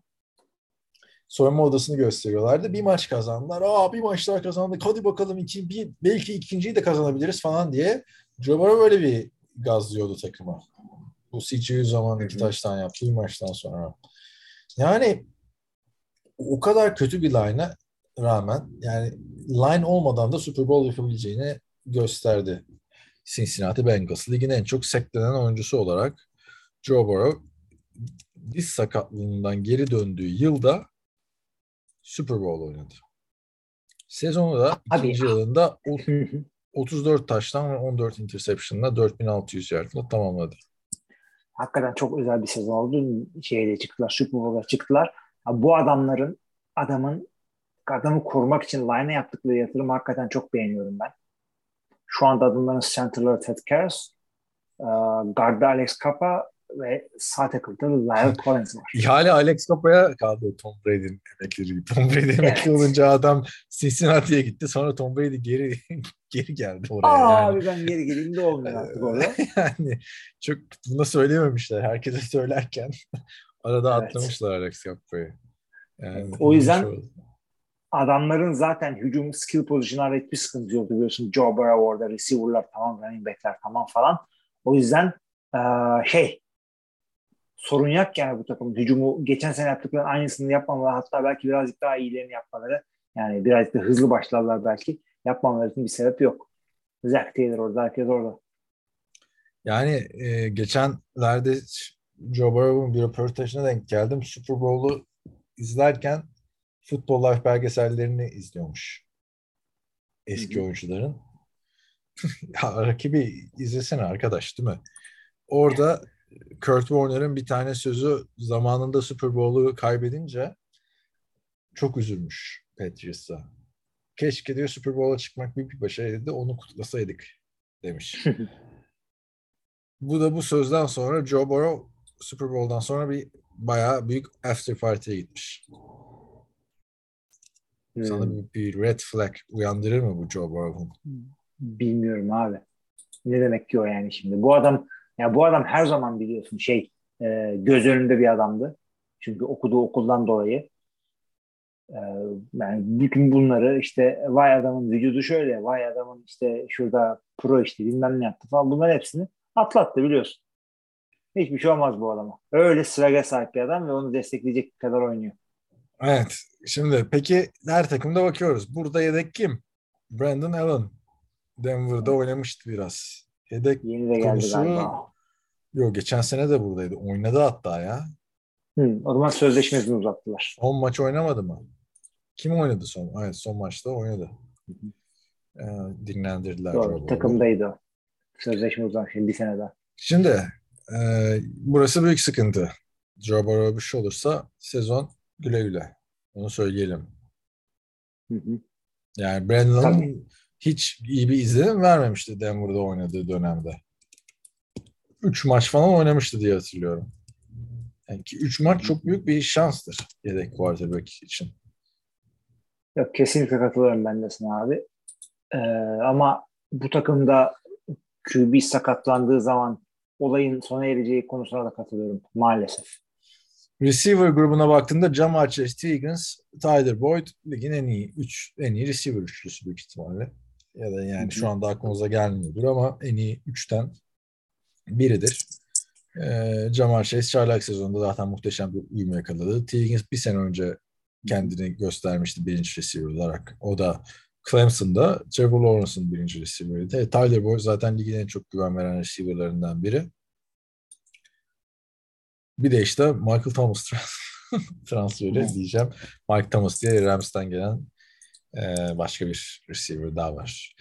soyunma odasını gösteriyorlardı. Bir maç kazandılar. Aa bir maç daha kazandık. Hadi bakalım iki, bir, belki ikinciyi de kazanabiliriz falan diye. Joe Burrow böyle bir gazlıyordu takıma. Bu CGU zamanı iki taştan yaptı bir maçtan sonra. Yani o kadar kötü bir line'a rağmen yani line olmadan da Super Bowl yapabileceğini gösterdi. Cincinnati Bengals. Ligin en çok seklenen oyuncusu olarak Joe Burrow diz sakatlığından geri döndüğü yılda Super Bowl oynadı. Sezonu da Abi. ikinci yılında [laughs] o- 34 taştan ve 14 interception'la 4600 yardla tamamladı. Hakikaten çok özel bir sezon oldu. Şeyde çıktılar, Super Bowl'a çıktılar. Ha, bu adamların adamın adamı korumak için line'a yaptıkları yatırım hakikaten çok beğeniyorum ben. Şu anda adamların center'ları Ted Karras, guard'da Alex Capa ve sağ tackle'da Lyle [laughs] Collins var. İhale Alex Kapa'ya kaldı Tom Brady'nin emekleri. Tom Brady emekli Evet. olunca adam Cincinnati'ye gitti. Sonra Tom Brady geri [laughs] geri geldi oraya. Aa, yani. abi ben geri geleyim de olmuyor artık orada. [laughs] yani çok bunu söylememişler. Herkese söylerken arada Evet. atlamışlar Alex Kapa'yı. Yani O yüzden-. Adamların zaten hücum skill pozisyonlarda hiçbir sıkıntı yoktu biliyorsun. Joe Burrow orada, receiver'lar tamam, running back'ler tamam falan. O yüzden şey sorun yok yani bu takımın hücumu geçen sene yaptıkları aynısını yapmamaları hatta belki birazcık daha iyilerini yapmaları yani birazcık da hızlı başlarlar belki yapmamaları için bir sebep yok. Zach Taylor orada, herkes orada. Yani e, geçenlerde Joe Burrow'un bir röportajına denk geldim. Super Bowl'u izlerken Football Life belgesellerini izliyormuş. Eski oyuncuların. [laughs] ya rakibi izlesene arkadaş değil mi? Orada Kurt Warner'ın bir tane sözü zamanında Super Bowl'u kaybedince çok üzülmüş Patriots'a. Keşke diyor Super Bowl'a çıkmak büyük bir başarıydı onu kutlasaydık demiş. [laughs] Bu da bu sözden sonra Joe Burrow Super Bowl'dan sonra bir bayağı büyük after party'ye gitmiş. Sana Hmm, bir, bir red flag uyandırır mı bu Joe Burrow'un? bilmiyorum abi. Ne demek ki o yani şimdi? Bu adam ya bu adam her zaman biliyorsun şey e, göz önünde bir adamdı. Çünkü okuduğu okuldan dolayı. E, yani bütün bunları işte vay adamın vücudu şöyle, vay adamın işte şurada pro işte bilmem ne yaptı falan bunların hepsini atlattı biliyorsun. Hiçbir şey olmaz bu adama. Öyle sıraya sahip bir adam ve onu destekleyecek kadar oynuyor. Evet. Şimdi peki her takımda bakıyoruz. Burada yedek kim? Brandon Allen. Denver'da oynamıştı biraz. Yedek Yeni de geldi Konusu- galiba. yok geçen sene de buradaydı. Oynadı hatta ya. Hı, o zaman sözleşmesini uzattılar. Son maç oynamadı mı? Kim oynadı son? Evet son maçta oynadı. Ee, dinlendirdiler. Doğru, takımdaydı o. Sözleşme uzamış bir sene daha. Şimdi e, burası büyük sıkıntı. Joe Burrow bir şey olursa sezon güle güle. Onu söyleyelim. Hı hı. Yani Brandon'ın. Hiç iyi bir izlenim vermemişti Denver'da oynadığı dönemde. Üç maç falan oynamıştı diye hatırlıyorum. Yani ki üç maç çok büyük bir şanstır yedek quarterback için. Yok kesinlikle katılıyorum ben de sana abi. Ee, ama bu takımda QB sakatlandığı zaman olayın sona ereceği konusuna da katılıyorum maalesef. Receiver grubuna baktığında Jamar Chase. Higgins, Tyler Boyd ligin en iyi 3 en iyi receiver üçlüsü büyük ihtimalle. Ya da yani şu anda aklınıza gelmiyordur ama en iyi 3'ten biridir. Ee, Jamar Chase çaylak sezonunda zaten muhteşem bir uyum yakaladı. T. Higgins bir sene önce kendini göstermişti birinci receiver olarak. O da Clemson'da Trevor Lawrence'ın birinci receiver'ıydı. E, Tyler Boyd zaten ligin en çok güven veren receiver'larından biri. Bir de işte Michael Thomas [laughs] transferi diyeceğim. Mike Thomas diye Rams'ten gelen e, başka bir receiver daha var.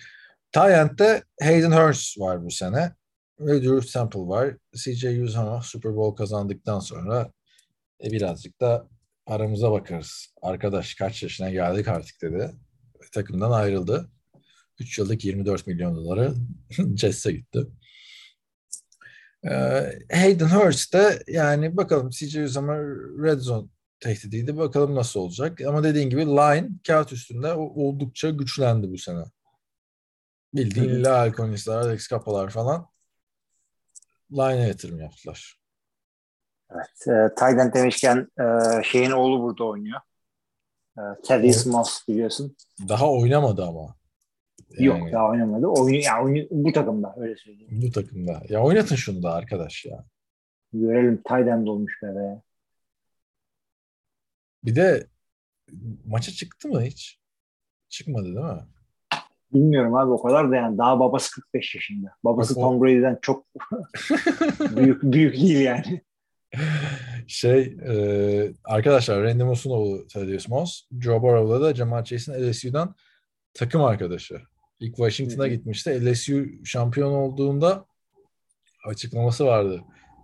Tyent'te Hayden Hurst var bu sene. Ve Drew Temple var. CJ Uzama Super Bowl kazandıktan sonra e, birazcık da aramıza bakarız. Arkadaş kaç yaşına geldik artık dedi. Ve takımdan ayrıldı. 3 yıllık 24 milyon doları [laughs] Jets'e gitti. Ee, Hayden Hurst de yani bakalım CJ Uzama Red Zone tehdidiydi. Bakalım nasıl olacak. Ama dediğin gibi line kağıt üstünde oldukça güçlendi bu sene. Bildiğin evet. Lal Collins, Alex Kapalar falan line'e yatırım yaptılar. Evet. E, Tayden demişken e, şeyin oğlu burada oynuyor. E, Thaddeus Moss biliyorsun. Daha oynamadı ama. Yani, Yok daha oynamadı. Oyun, yani oyun, bu takımda öyle söyleyeyim. Bu takımda. Ya oynatın şunu da arkadaş ya. Görelim Tayden dolmuş be be. Bir de maça çıktı mı hiç? Çıkmadı değil mi? Bilmiyorum abi o kadar da yani daha babası 45 yaşında. Babası Bak, Tom Brady'den çok [laughs] büyük büyük değil yani. Şey e, arkadaşlar Randy Moss'un oğlu Thaddeus Moss. Joe Burrow'la da Jamal Chase'in LSU'dan takım arkadaşı. İlk Washington'a gitmişti. LSU şampiyon olduğunda açıklaması vardı.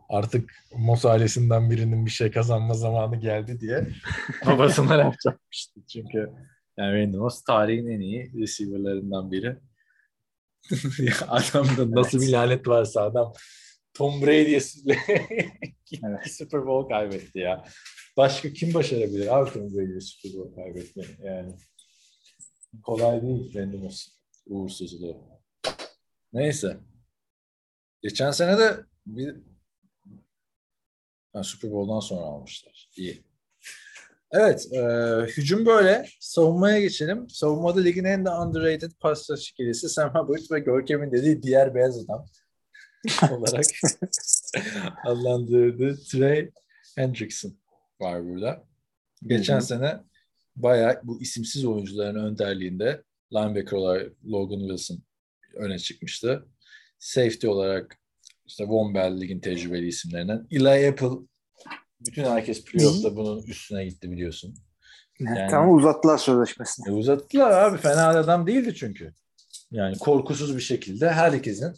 Artık Moss ailesinden birinin bir şey kazanma zamanı geldi diye [laughs] babasına laf çakmıştı. Çünkü yani Randy Moss tarihin en iyi receiver'larından biri. [laughs] Adamda nasıl bir lanet varsa adam Tom Brady'ye evet. [laughs] Super Bowl kaybetti ya. Başka kim başarabilir abi Tom Brady'ye Super Bowl kaybetmeyi yani. Kolay değil Randy Moss uğursuzluğu. Neyse. Geçen sene de bir ha, Super Bowl'dan sonra almışlar. İyi. Evet, e, hücum böyle. Savunmaya geçelim. Savunmada ligin en de underrated pas ikilisi Sam Hubbard ve Görkem'in dediği diğer beyaz adam [laughs] olarak [laughs] adlandırdığı Trey Hendrickson var burada. Geçen Hı-hı. sene bayağı bu isimsiz oyuncuların önderliğinde linebacker olarak Logan Wilson öne çıkmıştı. Safety olarak işte Von Bell ligin tecrübeli isimlerinden. Eli Apple bütün herkes playoff'ta bunun üstüne gitti biliyorsun. Yani, tamam uzattılar sözleşmesini. E, uzattılar abi. Fena adam değildi çünkü. Yani korkusuz bir şekilde herkesin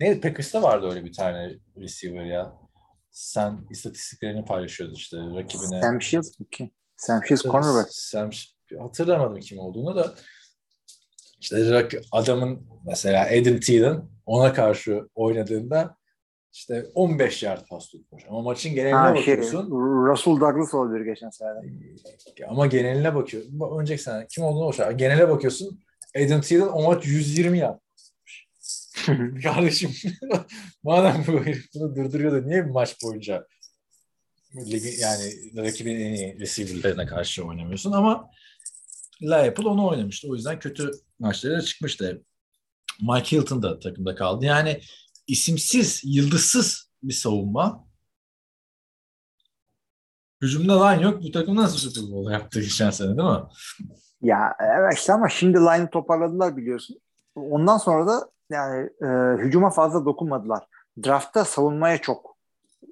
ne Packers'ta vardı öyle bir tane receiver ya. Sen istatistiklerini paylaşıyordun işte rakibine. Sam Shields ki? Sam Shields cornerback. Sam, hatırlamadım kim olduğunu da. İşte adamın mesela Adam Thielen ona karşı oynadığında işte 15 yard pas tutmuş. Ama maçın geneline ha, şey, bakıyorsun. Şey, Russell Douglas olabilir geçen sene. Ama geneline bakıyor. Önceki sene kim olduğunu boşver. Genele bakıyorsun. Adam Thielen o maç 120 yard. [laughs] Kardeşim [laughs] madem bu herif bunu durduruyor da niye bir maç boyunca ligi, yani rakibin en iyi receiver'larına karşı oynamıyorsun ama Apple onu oynamıştı. O yüzden kötü maçlara çıkmıştı. Mike Hilton da takımda kaldı. Yani isimsiz, yıldızsız bir savunma. Hücumda line yok. Bu takım nasıl Super Bowl yaptı geçen sene değil mi? Ya evet işte ama şimdi line'ı toparladılar biliyorsun. Ondan sonra da yani e, hücuma fazla dokunmadılar. Draftta savunmaya çok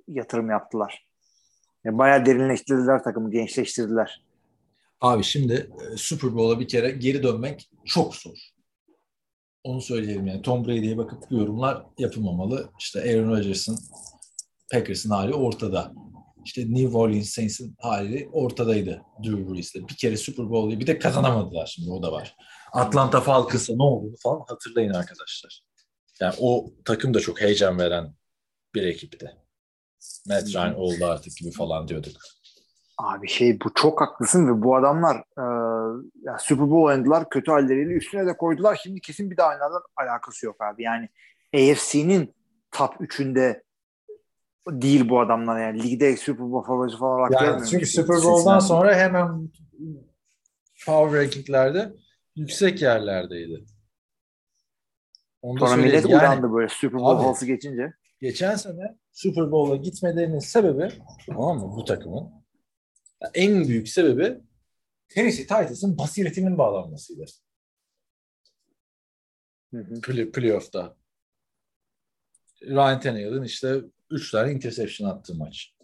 yatırım yaptılar. Yani bayağı derinleştirdiler takımı, gençleştirdiler. Abi şimdi e, Super Bowl'a bir kere geri dönmek çok zor. Onu söyleyelim yani. Tom Brady'ye bakıp yorumlar yapılmamalı. İşte Aaron Rodgers'ın Packers'ın hali ortada. İşte New Orleans Saints'in hali ortadaydı Drew Brees'le. Bir kere Super Bowl'u bir de kazanamadılar şimdi o da var. Atlanta Falcons'a ne oldu falan hatırlayın arkadaşlar. Yani o takım da çok heyecan veren bir ekipti. Matt Ryan oldu artık gibi falan diyorduk. Abi şey bu çok haklısın ve bu adamlar e, ya Super Bowl oynadılar kötü halleriyle üstüne de koydular. Şimdi kesin bir daha oynadılar. Alakası yok abi. Yani AFC'nin top 3'ünde değil bu adamlar yani. Ligde Super Bowl favorisi falan olarak Yani görmüyorum. çünkü Super Bowl'dan sonra hemen power rankinglerde yüksek yerlerdeydi. Onu Sonra millet. Yani uyandı böyle Super Bowl havası geçince. geçen sene Super Bowl'a gitmelerinin sebebi tamam mı bu takımın en büyük sebebi Tennessee Titans'ın basiretinin bağlanmasıydı. Play, playoff'ta. Ryan Tannehill'in işte 3 tane interception attığı maç.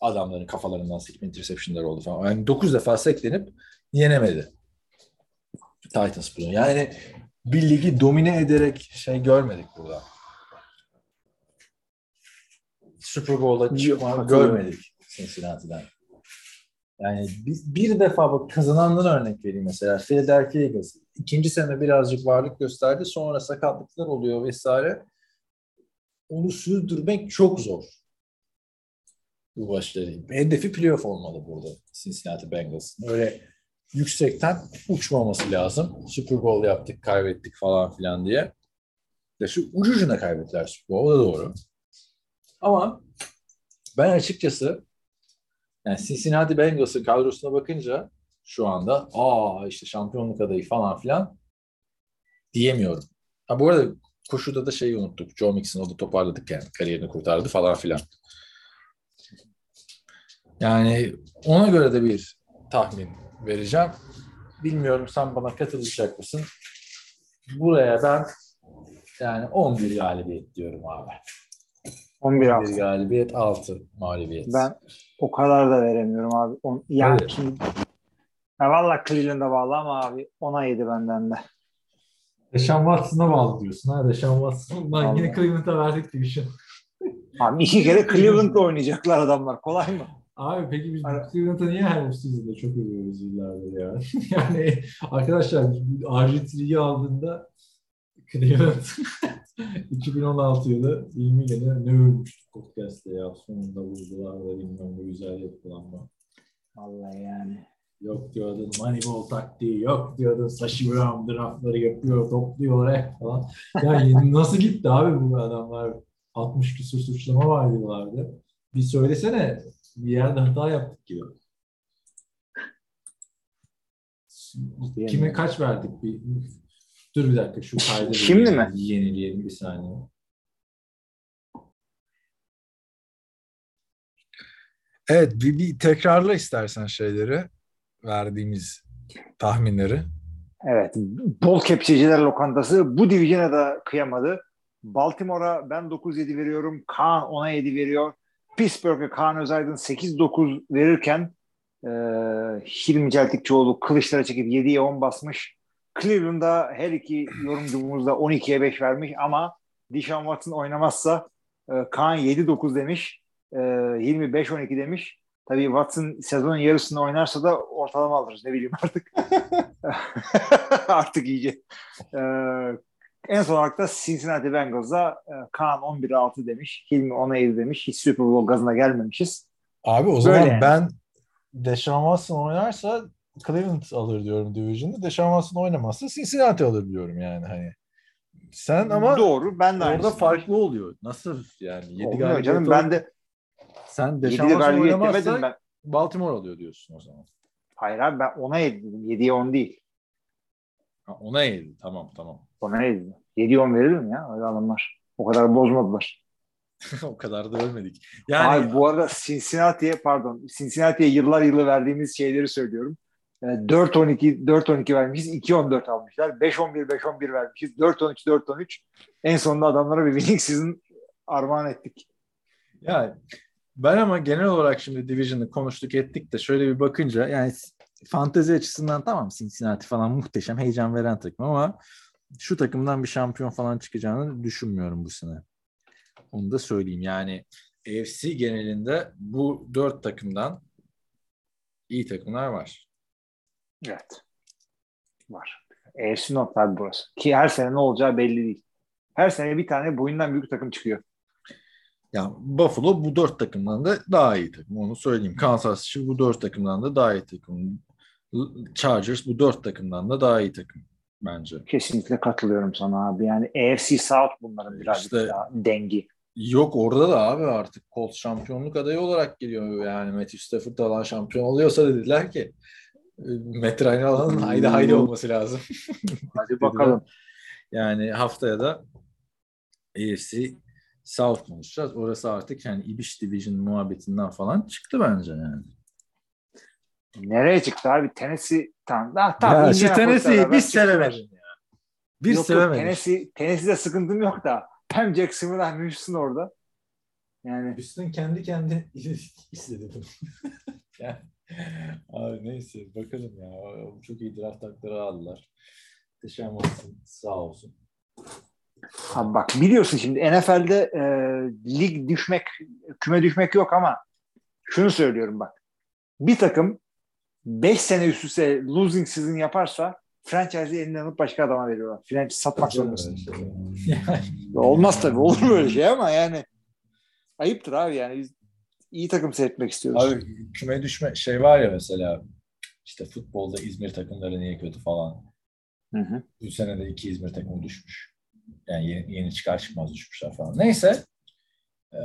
Adamların kafalarından sekme interception'lar oldu falan. Yani 9 defa seklenip yenemedi. Titans bunu. Yani bir ligi domine ederek şey görmedik burada. Super Bowl'a çıkma görmedik Cincinnati'den. Yani bir, bir defa bak kazanandan örnek vereyim mesela. Philadelphia Eagles. ikinci sene birazcık varlık gösterdi. Sonra sakatlıklar oluyor vesaire. Onu sürdürmek çok zor. Bu başları. Hedefi playoff olmalı burada Cincinnati Bengals'ın. Öyle yüksekten uçmaması lazım. Super Bowl yaptık, kaybettik falan filan diye. De şu ucucuna kaybettiler Super Bowl. Da doğru. Ama ben açıkçası yani Cincinnati Bengals'ın kadrosuna bakınca şu anda aa işte şampiyonluk adayı falan filan diyemiyorum. Ha bu arada koşuda da şeyi unuttuk. Joe Mixon o da toparladık yani. Kariyerini kurtardı falan filan. Yani ona göre de bir tahmin vereceğim. Bilmiyorum sen bana katılacak mısın? Buraya ben yani 11 galibiyet diyorum abi. 11 11 hafta. galibiyet 6 mağlubiyet. Ben o kadar da veremiyorum abi. On, yani Evet. şimdi ya valla Cleveland'a bağlı ama abi ona yedi benden de. Deşan Watson'a bağlı diyorsun ha. Deşan Watson. Lan yine Cleveland'a verdik division. Abi iki kere Cleveland'la oynayacaklar adamlar. Kolay mı? Abi peki biz Ara- Cleveland'a niye her season'da çok övüyoruz yıllardır ya? [laughs] yani arkadaşlar RG3'yi aldığında Cleveland [laughs] 2016 yılı ilmiyle ne övmüştük podcast'te ya. Sonunda vurdular da bilmem ne güzel yapılan bu. Vallahi yani. Yok diyordun Moneyball taktiği, yok diyordun Sashi Brown draftları yapıyor, topluyor oraya falan. Yani [laughs] nasıl gitti abi bu adamlar? 60 küsur suçlama var diyorlardı. Bir söylesene bir yerde hata yaptık gibi. Kime kaç verdik? Bir, dur bir dakika şu kaydı. bir Şimdi mi? Yenileyelim bir saniye. Evet bir, bir tekrarla istersen şeyleri verdiğimiz tahminleri. Evet. Bol kepçeciler lokantası bu division'a da kıyamadı. Baltimore'a ben 9-7 veriyorum. Kaan 10'a 7 veriyor. Pittsburgh'e Kaan Özaydın 8-9 verirken e, Hilmi Celtikçioğlu kılıçlara çekip 7'ye 10 basmış. Cleveland'a her iki yorumcumuz da 12'ye 5 vermiş ama Deshaun Watson oynamazsa e, Kaan 7-9 demiş. E, Hilmi 5-12 demiş. Tabii Watson sezonun yarısını oynarsa da ortalama alırız. Ne bileyim artık. [laughs] [laughs] artık iyice. Ee, en son olarak da Cincinnati Bengals'a e, Kaan 11'e 6 demiş. Hilmi 10'a 7 demiş. Hiç Super Bowl gazına gelmemişiz. Abi o Böyle zaman yani. ben Deshaun Watson oynarsa Cleveland alır diyorum Division'da. Deshaun Watson oynamazsa Cincinnati alır diyorum yani hani. Sen ama Doğru. Ben de orada farklı oluyor. Nasıl yani? 7 Olmuyor galibiyet canım. Ben de sen Deshaun 7'de Watson oynamazsa ben. Baltimore alıyor diyorsun o zaman. Hayır abi ben 10'a 7 dedim. 7'ye 10 değil. Ha, ona eğildi. Tamam tamam. 10'a 7 dedim. 7'ye 10 veririm ya. Öyle adamlar. O kadar bozmadılar. [laughs] o kadar da ölmedik. Yani Abi bu arada Cincinnati'ye pardon Cincinnati'ye yıllar yılı verdiğimiz şeyleri söylüyorum. E, 4-12 4-12 vermişiz. 2-14 almışlar. 5-11 5-11 vermişiz. 4-13 4-13. En sonunda adamlara bir winning season armağan ettik. Yani ben ama genel olarak şimdi Division'ı konuştuk ettik de şöyle bir bakınca yani fantezi açısından tamam Cincinnati falan muhteşem heyecan veren takım ama şu takımdan bir şampiyon falan çıkacağını düşünmüyorum bu sene. Onu da söyleyeyim. Yani AFC genelinde bu dört takımdan iyi takımlar var. Evet. Var. AFC North abi burası. Ki her sene ne olacağı belli değil. Her sene bir tane boyundan büyük takım çıkıyor. Ya Buffalo bu dört takımdan da daha iyi takım. Onu söyleyeyim. Kansas City bu dört takımdan da daha iyi takım. Chargers bu dört takımdan da daha iyi takım bence. Kesinlikle katılıyorum sana abi. Yani AFC South bunların birazcık İşte- daha dengi. Yok orada da abi artık Colts şampiyonluk adayı olarak geliyor. Yani Matthew Stafford alan şampiyon oluyorsa dediler ki e, Matt Ryan alanın haydi haydi olması lazım. [laughs] Hadi bakalım. Yani haftaya da AFC South konuşacağız. Orası artık yani Ibiş Division muhabbetinden falan çıktı bence yani. Nereye çıktı abi? Tennessee tamam. Daha, tamam ya şu Tennessee'yi bir sevemedim ya. Bir Yok, sevemedim. Tennessee, Tennessee'de sıkıntım yok da hem Jacksonville hem Houston orada. Yani Houston kendi kendi [laughs] istedi bunu. Yani, [laughs] abi neyse bakalım ya. Çok iyi draft hakları aldılar. Teşekkür olsun. Sağ olsun. Abi bak biliyorsun şimdi NFL'de e, lig düşmek, küme düşmek yok ama şunu söylüyorum bak. Bir takım 5 sene üst üste losing season yaparsa franchise'i elinden alıp başka adama veriyorlar. Franchise satmak zorundasın. Yani, Olmaz tabii. Olur böyle şey ama yani ayıptır abi yani biz iyi takım seyretmek istiyoruz. Abi küme düşme şey var ya mesela işte futbolda İzmir takımları niye kötü falan. Hı hı. Bu sene de iki İzmir takımı düşmüş. Yani yeni, yeni çıkar çıkmaz düşmüşler falan. Neyse. Ee,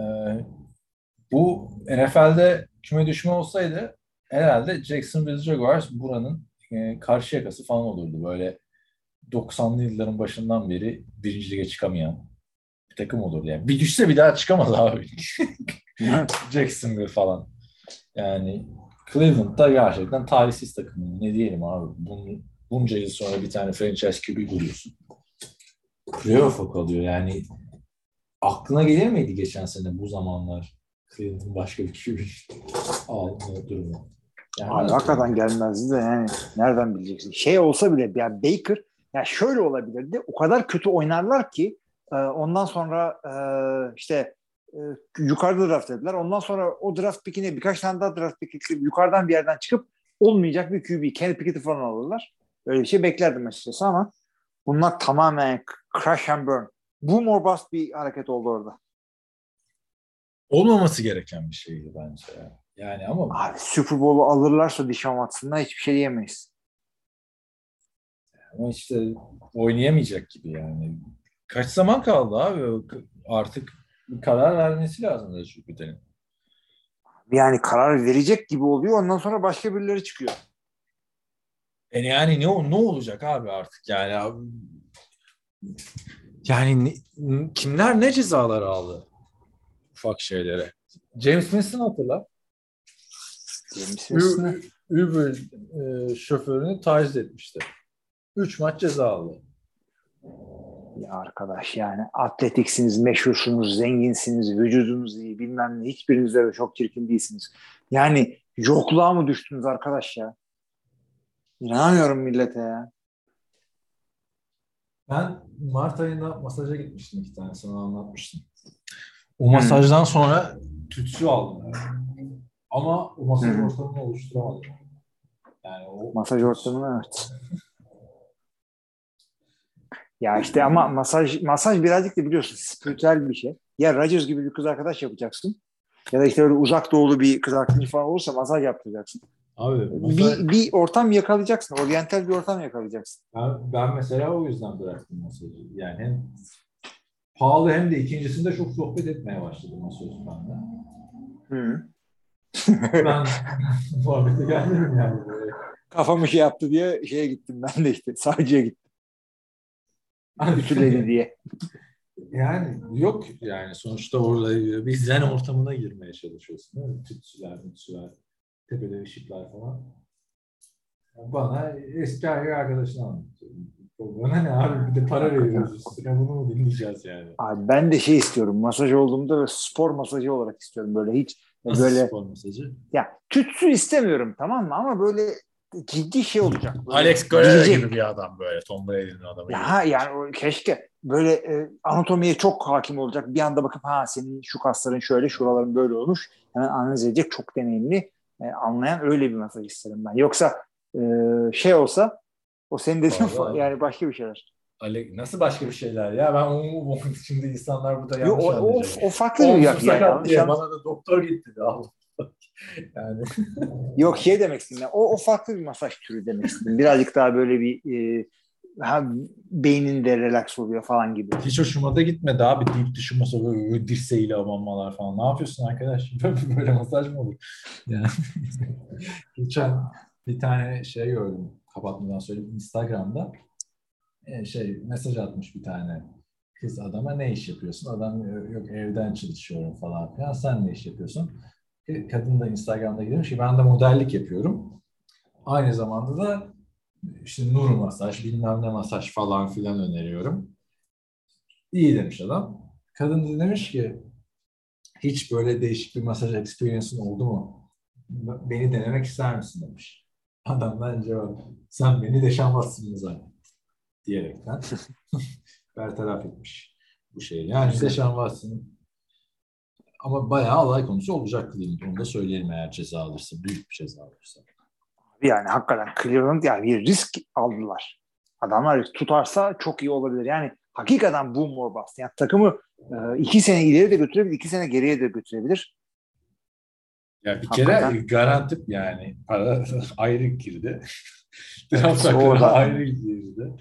bu NFL'de küme düşme olsaydı herhalde Jacksonville Jaguars buranın e, karşı yakası falan olurdu. Böyle 90'lı yılların başından beri birinci lige çıkamayan bir takım olurdu. Yani bir düşse bir daha çıkamaz abi. [laughs] Jacksonville falan. Yani Cleveland'da gerçekten talihsiz takım. Ne diyelim abi. Bun, bunca yıl sonra bir tane franchise QB buluyorsun. Playoff'a kalıyor. Yani aklına gelir miydi geçen sene bu zamanlar Cleveland'ın başka bir QB alma durumu? Yani Abi hakikaten gelmezdi de yani nereden bileceksin? Şey olsa bile yani Baker ya şöyle olabilirdi. O kadar kötü oynarlar ki e, ondan sonra e, işte e, yukarıda draft ettiler. Ondan sonra o draft pickine birkaç tane daha draft pick ekleyip yukarıdan bir yerden çıkıp olmayacak bir QB. Kenny Pickett'i falan alırlar. Öyle bir şey beklerdim açıkçası ama bunlar tamamen crash and burn. Boom or bust bir hareket oldu orada. olmaması gereken bir şeydi bence. ya. Yani ama Abi Super Bowl'u alırlarsa Dishon Watson'dan hiçbir şey diyemeyiz. Ama işte oynayamayacak gibi yani. Kaç zaman kaldı abi? Artık bir karar vermesi lazım da Jüpiter'in. Yani karar verecek gibi oluyor. Ondan sonra başka birileri çıkıyor. E yani ne ne olacak abi artık yani abi? Yani ne- kimler ne cezalar aldı ufak şeylere? James Winston hatırla. James Winston'ı. Uber e, şoförünü taciz etmişti. Üç maç ceza aldı. Ya arkadaş yani atletiksiniz, meşhursunuz, zenginsiniz, vücudunuz iyi bilmem ne. Hiçbiriniz de çok çirkin değilsiniz. Yani yokluğa mı düştünüz arkadaş ya? İnanamıyorum millete ya. Ben Mart ayında masaja gitmiştim iki tane sana anlatmıştım. O masajdan sonra tütsü aldım. yani. Ama o masaj Hı. ortamını oluşturamadım. Yani o Masaj ortamını evet. [laughs] Ya işte ama masaj masaj birazcık da biliyorsun spiritüel bir şey. Ya Rodgers gibi bir kız arkadaş yapacaksın. Ya da işte öyle uzak doğulu bir kız arkadaş falan olursa masaj yaptıracaksın. Abi masaj, Bir, bir ortam yakalayacaksın. Oryantal bir ortam yakalayacaksın. ben, ben mesela o yüzden bıraktım masajı. Yani hem pahalı hem de ikincisinde çok sohbet etmeye başladım masaj bende. Hı. Ben [laughs] muhabbete gelmedim yani. Kafamı şey yaptı diye şeye gittim ben de işte. [laughs] Sadece gittim. Ütüledi [laughs] diye. Yani yok yani sonuçta orada bir zen ortamına girmeye çalışıyorsun. Değil mi? Tütsüler, mütsüler, tepede ışıklar falan. Bana eski arkadaşını anlatıyor. Bana ne abi bir de para veriyoruz üstüne bunu mu dinleyeceğiz yani? Abi ben de şey istiyorum. Masaj olduğumda spor masajı olarak istiyorum. Böyle hiç Nasıl böyle spor mesajı? ya tütsü istemiyorum tamam mı? Ama böyle ciddi şey olacak. Böyle Alex Guerrero gibi bir adam böyle. Tom Brady'nin adamı gibi. Ya yani o- keşke böyle e, anatomiye çok hakim olacak. Bir anda bakıp ha senin şu kasların şöyle, şuraların böyle olmuş. Hemen analiz edecek çok deneyimli, e, anlayan öyle bir masaj isterim ben. Yoksa e, şey olsa o senin dediğin Vallahi. yani başka bir şeyler. Ale- nasıl başka bir şeyler ya? Ben o, o- [laughs] şimdi insanlar burada Yo, yanlış o, o, anlayacak. o farklı bir yak yani. diye bana da doktor gitti de al. [laughs] yani Yok şey demek istedim. O, o farklı bir masaj türü demek istedim. Birazcık daha böyle bir e, ha, beynin de relax oluyor falan gibi. hiç hoşuma da gitmedi abi. Deyip dışıma böyle dirseğiyle abanmalar falan. Ne yapıyorsun arkadaş? [laughs] Böyle, böyle masaj mı olur? Yani, [laughs] geçen bir tane şey gördüm. Kapatmadan söyleyeyim. Instagram'da e, şey mesaj atmış bir tane kız adama ne iş yapıyorsun? Adam yok evden çalışıyorum falan filan. Sen ne iş yapıyorsun? Kadın da Instagram'da girmiş ki ben de modellik yapıyorum. Aynı zamanda da işte nur masaj, bilmem ne masaj falan filan öneriyorum. İyi demiş adam. Kadın da demiş ki hiç böyle değişik bir masaj experience'ın oldu mu? Beni denemek ister misin demiş. Adamdan cevap sen beni deşanmazsın mı zannet diyerekten [laughs] bertaraf etmiş bu şeyi. Yani deşanmazsın ama bayağı alay konusu olacak Cleveland. Onu da söyleyelim eğer ceza alırsa. Büyük bir ceza alırsa. Yani hakikaten Cleveland yani bir risk aldılar. Adamlar tutarsa çok iyi olabilir. Yani hakikaten boom or bust. Yani takımı e, iki sene ileri de götürebilir, iki sene geriye de götürebilir. Ya bir kere Hakikaten. garanti yani para [laughs] ayrı girdi. Draft [laughs] Evet, ayrı girdi.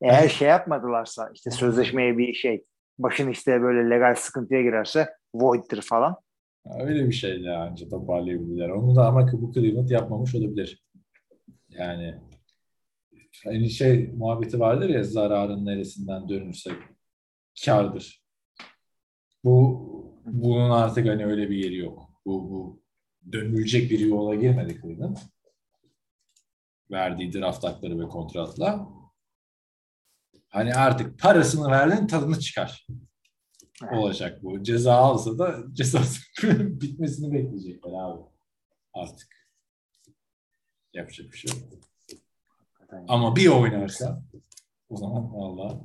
Eğer şey yapmadılarsa işte sözleşmeye bir şey başın işte böyle legal sıkıntıya girerse void'dir falan. Öyle bir şeyle anca toparlayabilirler. Onu da ama bu Cleveland yapmamış olabilir. Yani hani şey muhabbeti vardır ya zararın neresinden dönülse kardır. Bu bunun artık hani öyle bir yeri yok. Bu, bu dönülecek bir yola girmedi Cleveland. Verdiği draft hakları ve kontratla. Hani artık parasını verdin tadını çıkar. Olacak bu. Ceza alsa da cezası [laughs] bitmesini bekleyecekler abi. Artık. Yapacak bir şey yok. Ama bir oynarsa o zaman valla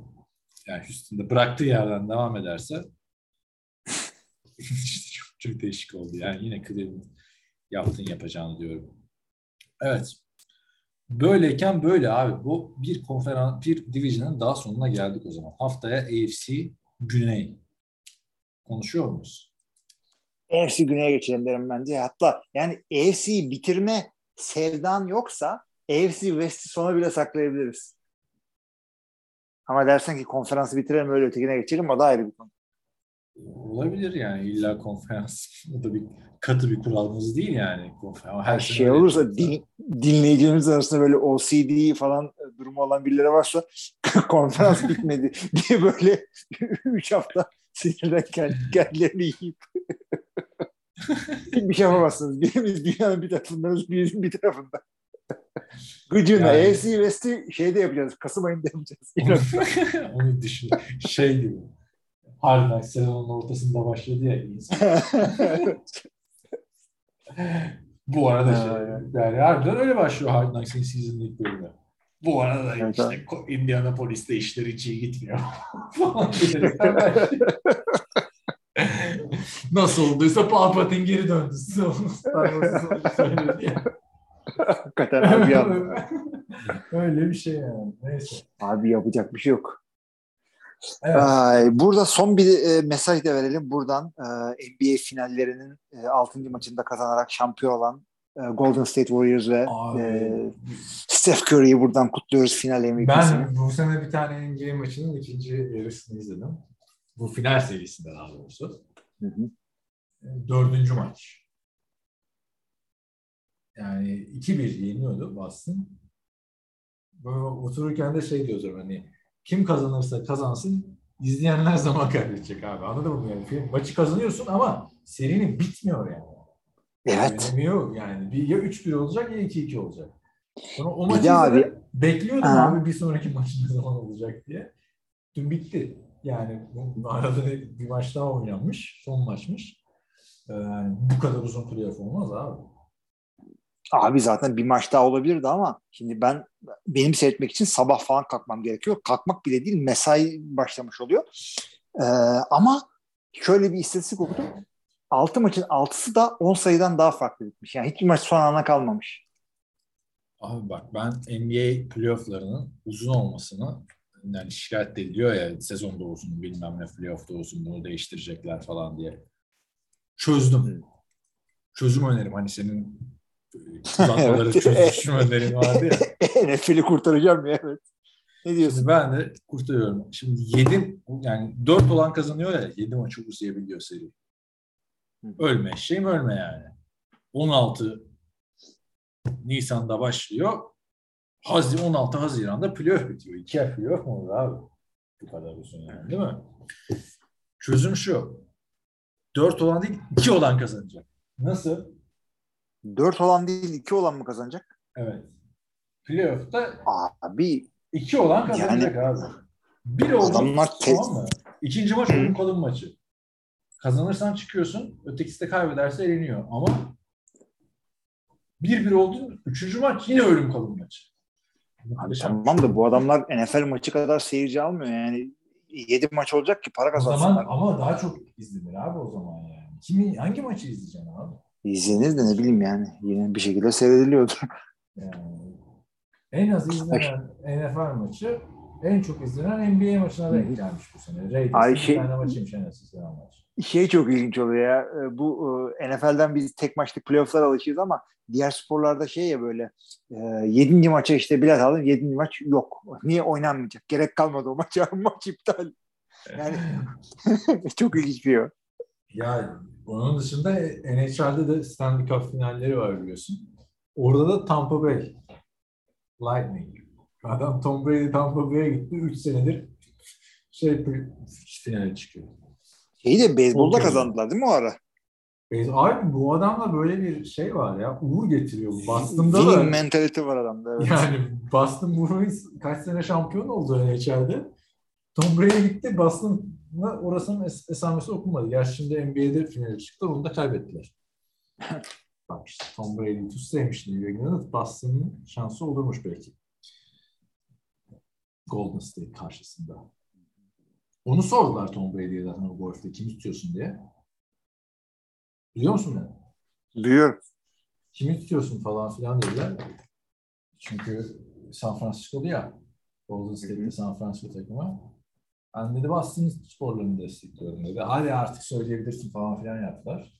yani Houston'da bıraktığı yerden devam ederse [laughs] çok, çok değişik oldu. Yani yine Cleveland yaptın yapacağını diyorum. Evet. Böyleyken böyle abi. Bu bir konferans, bir division'ın daha sonuna geldik o zaman. Haftaya AFC Güney. Konuşuyor muyuz? AFC Güney'e geçelim derim bence. Hatta yani AFC'yi bitirme sevdan yoksa AFC West'i sona bile saklayabiliriz. Ama dersen ki konferansı bitirelim öyle ötekine geçelim o da ayrı bir konu. Olabilir yani illa konferans. [laughs] O da bir katı bir kuralımız değil yani. Konferans. Her şey olursa yapıyoruz. din, dinleyicilerimiz arasında böyle OCD falan durumu olan birileri varsa [laughs] konferans bitmedi [laughs] diye böyle 3 hafta sinirden kendi, kendilerini yiyip hiçbir şey yapamazsınız. Birimiz dünyanın bir tarafındayız, birimiz bir tarafında. Gıcığına Yani- AFC West'i şeyde yapacağız. Kasım ayında yapacağız. Onu [laughs] düşün. Şey gibi. Knocks sezonun ortasında başladı ya. [laughs] Bu arada şey, yani harbiden öyle başlıyor Hard Knocks'ın season ilk bölümü. Bu arada Evet, işte. Ko- Indianapolis'te işler hiç iyi gitmiyor. [laughs] Falan. [laughs] Nasıl olduysa Palpatine geri döndü. Hakikaten abi, ya. [laughs] Öyle bir şey yani. Neyse. abi yapacak bir şey yok. Evet. Burada son bir e, mesaj da verelim. Buradan e, NBA finallerinin e, 6. maçında kazanarak şampiyon olan e, Golden State Warriors ve Abi. e, Steph Curry'yi buradan kutluyoruz final MVP'sini. Ben bu sene bir tane NBA maçının ikinci yarısını izledim. Bu final serisinde daha doğrusu. Hı hı. Dördüncü maç. Yani 2-1 yeniliyordu Boston. Böyle otururken de şey diyoruz hani kim kazanırsa kazansın izleyenler [laughs] zaman kaybedecek abi. Anladın mı? Yani film, maçı kazanıyorsun ama serinin bitmiyor yani. Evet. Yok yani. Bir, ya 3-1 olacak ya 2-2 olacak. Sonra o Bir maçı abi-. Bekliyordum Ha. abi bir sonraki [laughs] maçın ne zaman olacak diye. Dün bitti. Yani bu arada bir maç daha oynanmış. Son maçmış. Ee, Yani bu kadar uzun playoff olmaz abi. Abi zaten bir maç daha olabilirdi ama şimdi ben benim seyretmek için sabah falan kalkmam gerekiyor. Kalkmak bile değil mesai başlamış oluyor. Ee, ama şöyle bir istatistik okudum. 6 maçın 6'sı da 10 sayıdan daha farklı bitmiş. Yani hiçbir maç son ana kalmamış. Abi bak ben NBA playofflarının uzun olmasını yani şikayet ediliyor ya sezonda olsun bilmem ne playoff'ta olsun bunu değiştirecekler falan diye. Çözdüm. çözüm önerim. Hani senin uzatmaları [laughs] Evet. çözüm önerin vardı ya. [laughs] NFL'i kurtaracağım ya evet. Ne diyorsun? Şimdi ben de kurtarıyorum. Şimdi 7 yani 4 olan kazanıyor ya 7 maçı uzayabiliyor seri. Ölme şeyim ölme yani. 16 Nisan'da başlıyor. Hazi 16 Haziran'da playoff bitiyor. İki ay playoff mu olur abi? Bu kadar uzun yani değil mi? Çözüm şu. 4 olan değil 2 olan kazanacak. Nasıl? 4 olan değil 2 olan mı kazanacak? Evet. Playoff'ta Abi 2 olan kazanacak abi. Bir oldu Adamlar tamam mı? İkinci maç ölüm kalım maçı. Kazanırsan çıkıyorsun. Ötekisi de kaybederse eleniyor. Ama 1-1 oldu. Üçüncü maç yine ölüm kalım maçı. Abi tamam da bu adamlar NFL maçı kadar seyirci almıyor yani. 7 maç olacak ki para zaman kazansınlar. ama daha çok izlenir abi o zaman yani. Kimi, hangi maçı izleyeceksin abi? İzlenir de ne bileyim yani. Yine bir şekilde seyrediliyordur. Yani en az izlenen NFL maçı en çok izlenen NBA maçına denk gelmiş bu sene. Raiders'ın bir şey- tane maçıymış en az izlenen maç. Şey çok ilginç oluyor ya. e, Bu e, NFL'den biz tek maçlık playoff'lara alışıyoruz ama diğer sporlarda şey ya böyle e, 7. maça işte bilet aldım 7. maç yok. Niye oynanmayacak? Gerek kalmadı o maça. [laughs] Maç iptal. Yani [laughs] çok ilginç bir o. Ya onun dışında NHL'de de Stanley Cup finalleri var biliyorsun. Orada da Tampa Bay Lightning. Adam Tom Brady Tampa Bay'e gitti. 3 senedir şey finale çıkıyor. Şeyi de beyzbolda kazandılar değil mi o ara? Abi bu adamla böyle bir şey var ya. Uğur getiriyor. Boston'da da mentality var adamda. Evet. yani Boston Bruins kaç sene şampiyon oldu NHL'de. Tom Brady gitti. Boston'la orasının es- esamesi okunmadı. Gerçi şimdi NBA'de finale çıktı. Onu da kaybettiler. [laughs] Bak işte Tom Brady'yi tutsaymış New England'ı Boston'ın şansı olurmuş belki. Golden State karşısında. Onu sordular Tom Brady'ye zaten o golfte kimi tutuyorsun diye. Biliyor musun bunu? Duyuyorum. kimi tutuyorsun falan filan dediler. Çünkü San Francisco'lu ya. Golden State'de San Francisco takımı. Ben dedi Boston sporlarını destekliyorum dedi. Hadi artık söyleyebilirsin falan filan yaptılar.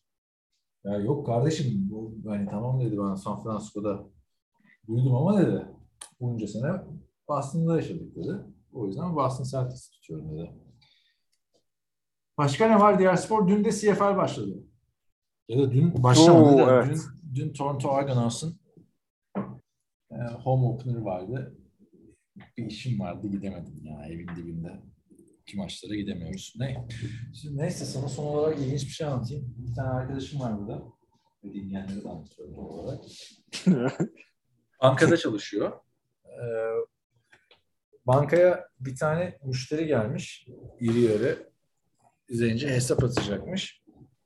Ya yok kardeşim bu hani tamam dedi ben San Francisco'da duydum ama dedi bunca sene Boston'da yaşadık dedi. O yüzden Boston Celtics tutuyorum dedi. Başka ne var diğer spor? Dün de CFL başladı. Ya da dün başlamadı Oo, da evet. dün, dün Toronto Argonauts'ın e, home opener vardı. Bir işim vardı gidemedim ya evin dibinde. İki maçlara gidemiyoruz. Ne? Şimdi neyse sana son olarak ilginç bir şey anlatayım. Bir tane arkadaşım var burada. Ve dinleyenlere de anlatıyorum olarak. [laughs] Bankada çalışıyor. Ee, bankaya bir tane müşteri gelmiş. İri yarı. Zenci hesap atacakmış.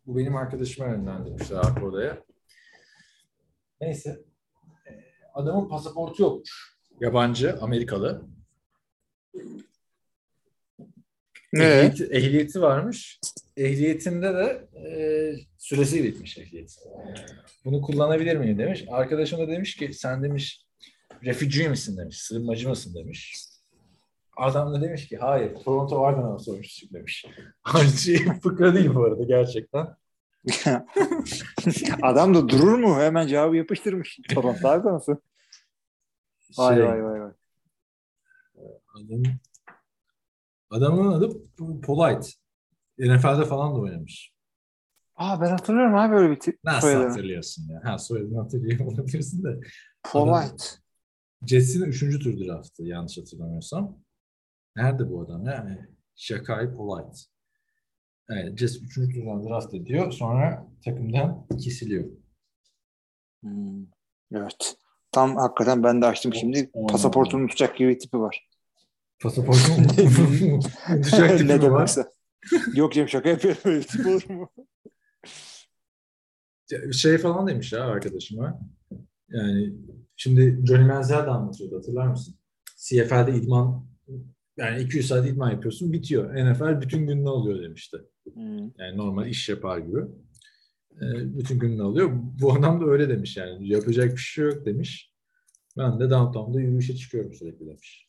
Bu benim arkadaşıma yönlendirmişler arka odaya. Neyse. Ee, Adamın pasaportu yokmuş. Yabancı, Amerikalı. Ne? Ehliyeti, ehliyeti varmış. Ehliyetinde de e, süresi bitmiş ehliyeti. Bunu kullanabilir miyim demiş. Arkadaşım da demiş ki sen demiş refugee misin demiş. Sığınmacı mısın demiş. Adam da demiş ki hayır Toronto Argonauts sormuşsun demiş. [laughs] Hani fıkra değil bu arada gerçekten. [laughs] Adam da durur mu? Hemen cevabı yapıştırmış. Toronto Argonauts'u. Vay Şey, vay vay vay. Adam, adamın adı Polite. NFL'de falan da oynamış. Aa ben hatırlıyorum abi öyle bir tip. Nasıl soyadını. hatırlıyorsun ya? Ha soyadını hatırlıyor olabilirsin de. Polite. Jets'in üçüncü tur draftı yanlış hatırlamıyorsam. Nerede bu adam ya? Shakai Polite. Evet, Jets üçüncü turdan draft ediyor. Sonra takımdan kesiliyor. Hmm, Evet. Tam hakikaten ben de açtım şimdi. O- Pasaportunu unutacak gibi bir tipi var. Pasaportunu [laughs] unutacak tipi ne demekse. Yok Cem şaka yapıyorum. Öyle tip olur mu? Şey falan demiş ya arkadaşıma. Yani şimdi Johnny Manziel de anlatıyordu hatırlar mısın? CFL'de idman yani 200 saat idman yapıyorsun bitiyor. NFL bütün gününü alıyor demişti. Hmm. Yani normal iş yapar gibi. Ee, bütün gününü alıyor. Bu adam da öyle demiş yani. Yapacak bir şey yok demiş. Ben de downtown'da yürüyüşe çıkıyorum sürekli demiş.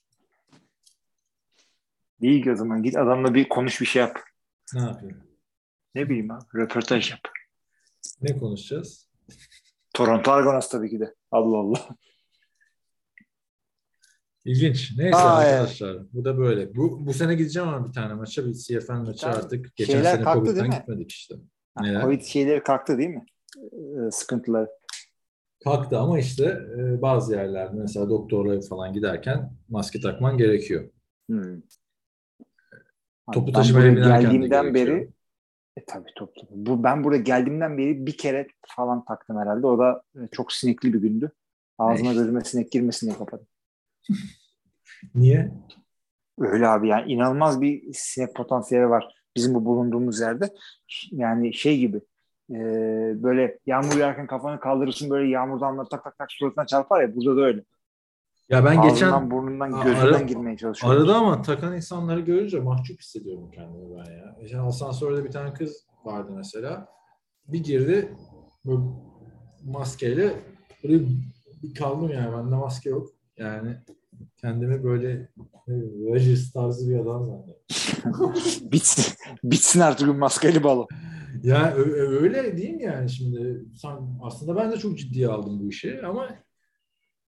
İyi ki o zaman git adamla bir konuş bir şey yap. Ne yapayım? Ne bileyim abi röportaj yap. Ne konuşacağız? Toronto Argonauts tabii ki de. Allah Allah. İlginç. Neyse Aa, arkadaşlar. Bu da böyle. Bu bu sene gideceğim ama bir tane maça. Bir CFL maçı tane artık. Geçen şeyler sene kalktı Covid'den değil mi? gitmedik işte. Ha, Neler? Covid şeyleri kalktı değil mi? Ee, sıkıntıları. Kalktı ama işte e, bazı yerlerde mesela doktorlara falan giderken maske takman gerekiyor. Hmm. Topu taşımaya geldiğimden beri e, tabii top, top. Bu, ben buraya geldiğimden beri bir kere falan taktım herhalde. O da e, çok sinekli bir gündü. Ağzıma gözüme sinek girmesin diye kapadım. [laughs] Niye? Öyle abi yani inanılmaz bir sinek potansiyeli var bizim bu bulunduğumuz yerde. Yani şey gibi e, böyle yağmur yağarken kafanı kaldırırsın böyle yağmur damlaları tak tak tak suratına çarpar ya burada da öyle. Ya ben Ağzından, geçen burnundan, gözünden ara- girmeye çalışıyorum. arada ama takan insanları görünce mahcup hissediyorum kendimi ben ya. Geçen asansörde bir tane kız vardı mesela. Bir girdi böyle maskeyle böyle bir kaldım yani bende maske yok. Yani kendimi böyle Rogers tarzı bir adam zannediyorum. [laughs] bitsin, bitsin artık bir maskeli balo. Ya öyle değil mi yani şimdi? Sen, aslında ben de çok ciddiye aldım bu işi ama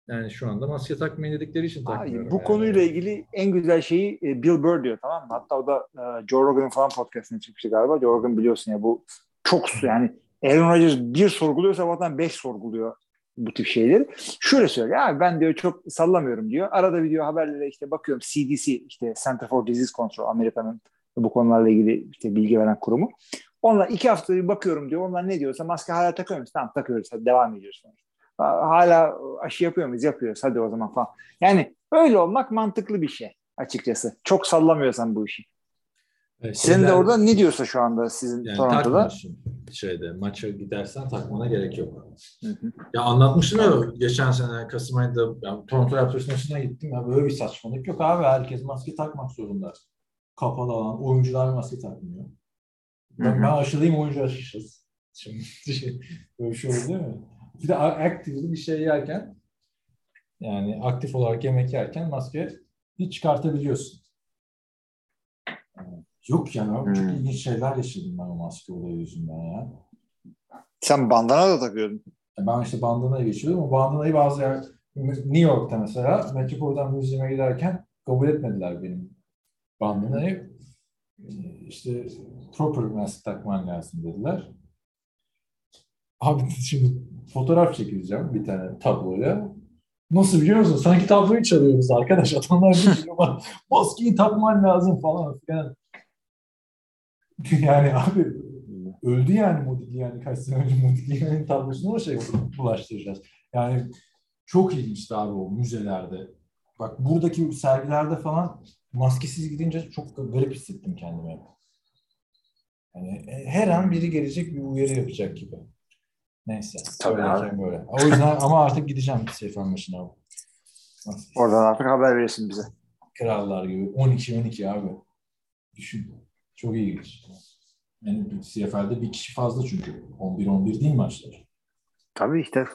yani şu anda maske takmayın dedikleri için takmıyorum. bu yani. konuyla ilgili en güzel şeyi e, Bill Burr diyor tamam mı? Hatta o da e, Joe Rogan'ın falan podcastine çıkmıştı galiba. Joe Rogan biliyorsun ya bu çok su yani Aaron Rodgers bir sorguluyorsa zaten beş sorguluyor bu tip şeyleri. Şöyle söylüyor abi ben diyor çok sallamıyorum diyor. Arada bir diyor haberlere işte bakıyorum CDC işte Center for Disease Control Amerika'nın bu konularla ilgili işte bilgi veren kurumu. Onlar iki hafta bir bakıyorum diyor. Onlar ne diyorsa maske hala takıyor muyuz? Tamam takıyoruz. Hadi devam ediyoruz. Hala aşı yapıyor muyuz? Yapıyoruz. Hadi o zaman falan. Yani öyle olmak mantıklı bir şey açıkçası. Çok sallamıyorsan bu işi. Evet, Senin de orada ne diyorsa şu anda sizin yani Toronto'da? şeyde maça gidersen takmana gerek yok. Hı hı. Ya anlatmıştım ya geçen sene Kasım ayında ya, Toronto Raptors maçına gittim ya böyle bir saçmalık yok abi herkes maske takmak zorunda. Kapalı alan oyuncular maske takmıyor. Ben, hı. ben aşılayayım oyuncu aşısız. [laughs] Şimdi şey, böyle bir şey olur değil mi? Bir de aktif bir şey yerken yani aktif olarak yemek yerken maske hiç çıkartabiliyorsun. Yani Yok yani abi, çok Hmm. ilginç şeyler yaşadım ben o maske olayı yüzünden ya. Sen bandana da takıyordun. Ben işte bandana geçiyordum. O bandanayı bazı yer New York'ta mesela Metropolitan Museum'a giderken kabul etmediler benim bandanayı. Ee, İşte proper mask takman lazım dediler. Abi [laughs] şimdi fotoğraf çekileceğim bir tane tabloya. Nasıl biliyor musun? Sanki tabloyu çalıyoruz arkadaş. [laughs] Adamlar diyor "Bak, maskeyi takman lazım falan filan. [laughs] Yani abi öldü yani Modigliani kaç sene önce Modigliani'nin tablosunu o şey bulaştıracağız. Yani çok ilginçti abi o müzelerde. Bak buradaki sergilerde falan maskesiz gidince çok garip hissettim kendimi. Yani her an biri gelecek bir uyarı yapacak gibi. Neyse. Tabii Öyleyken böyle. O yüzden [laughs] ama artık gideceğim Seyfen başına. Oradan artık haber verirsin bize. Krallar gibi. 12-12 abi. Düşün. Çok ilginç. Yani CFL'de bir kişi fazla çünkü. 11-11 değil maçlar. Tabii işte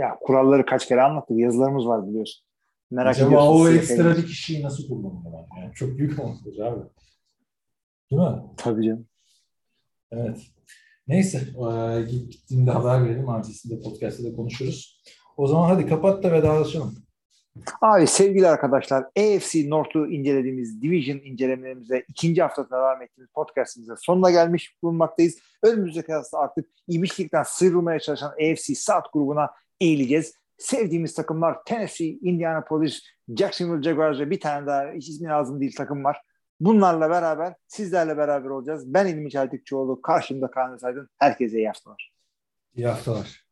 ya kuralları kaç kere anlattık. Yazılarımız var biliyorsun. Merak Acaba o ekstra bir kişiyi nasıl kullanıyorlar? Yani çok büyük avantaj abi. Değil mi? Tabii canım. Evet. Neyse. eee, Gittiğimde haber verelim. Ertesinde podcast'ta da konuşuruz. O zaman hadi kapat da vedalaşalım. Abi sevgili arkadaşlar AFC North'u incelediğimiz Division incelemelerimize ikinci hafta devam ettiğimiz podcastimize sonuna gelmiş bulunmaktayız. Önümüzdeki hafta artık imişlikten sıyrılmaya çalışan AFC South grubuna eğileceğiz. Sevdiğimiz takımlar Tennessee, Indianapolis, Jacksonville Jaguars ve bir tane daha hiç ismi lazım değil takım var. Bunlarla beraber sizlerle beraber olacağız. Ben İlmi Çeltikçioğlu, karşımda Kaan Özaydın. Herkese iyi haftalar. İyi haftalar.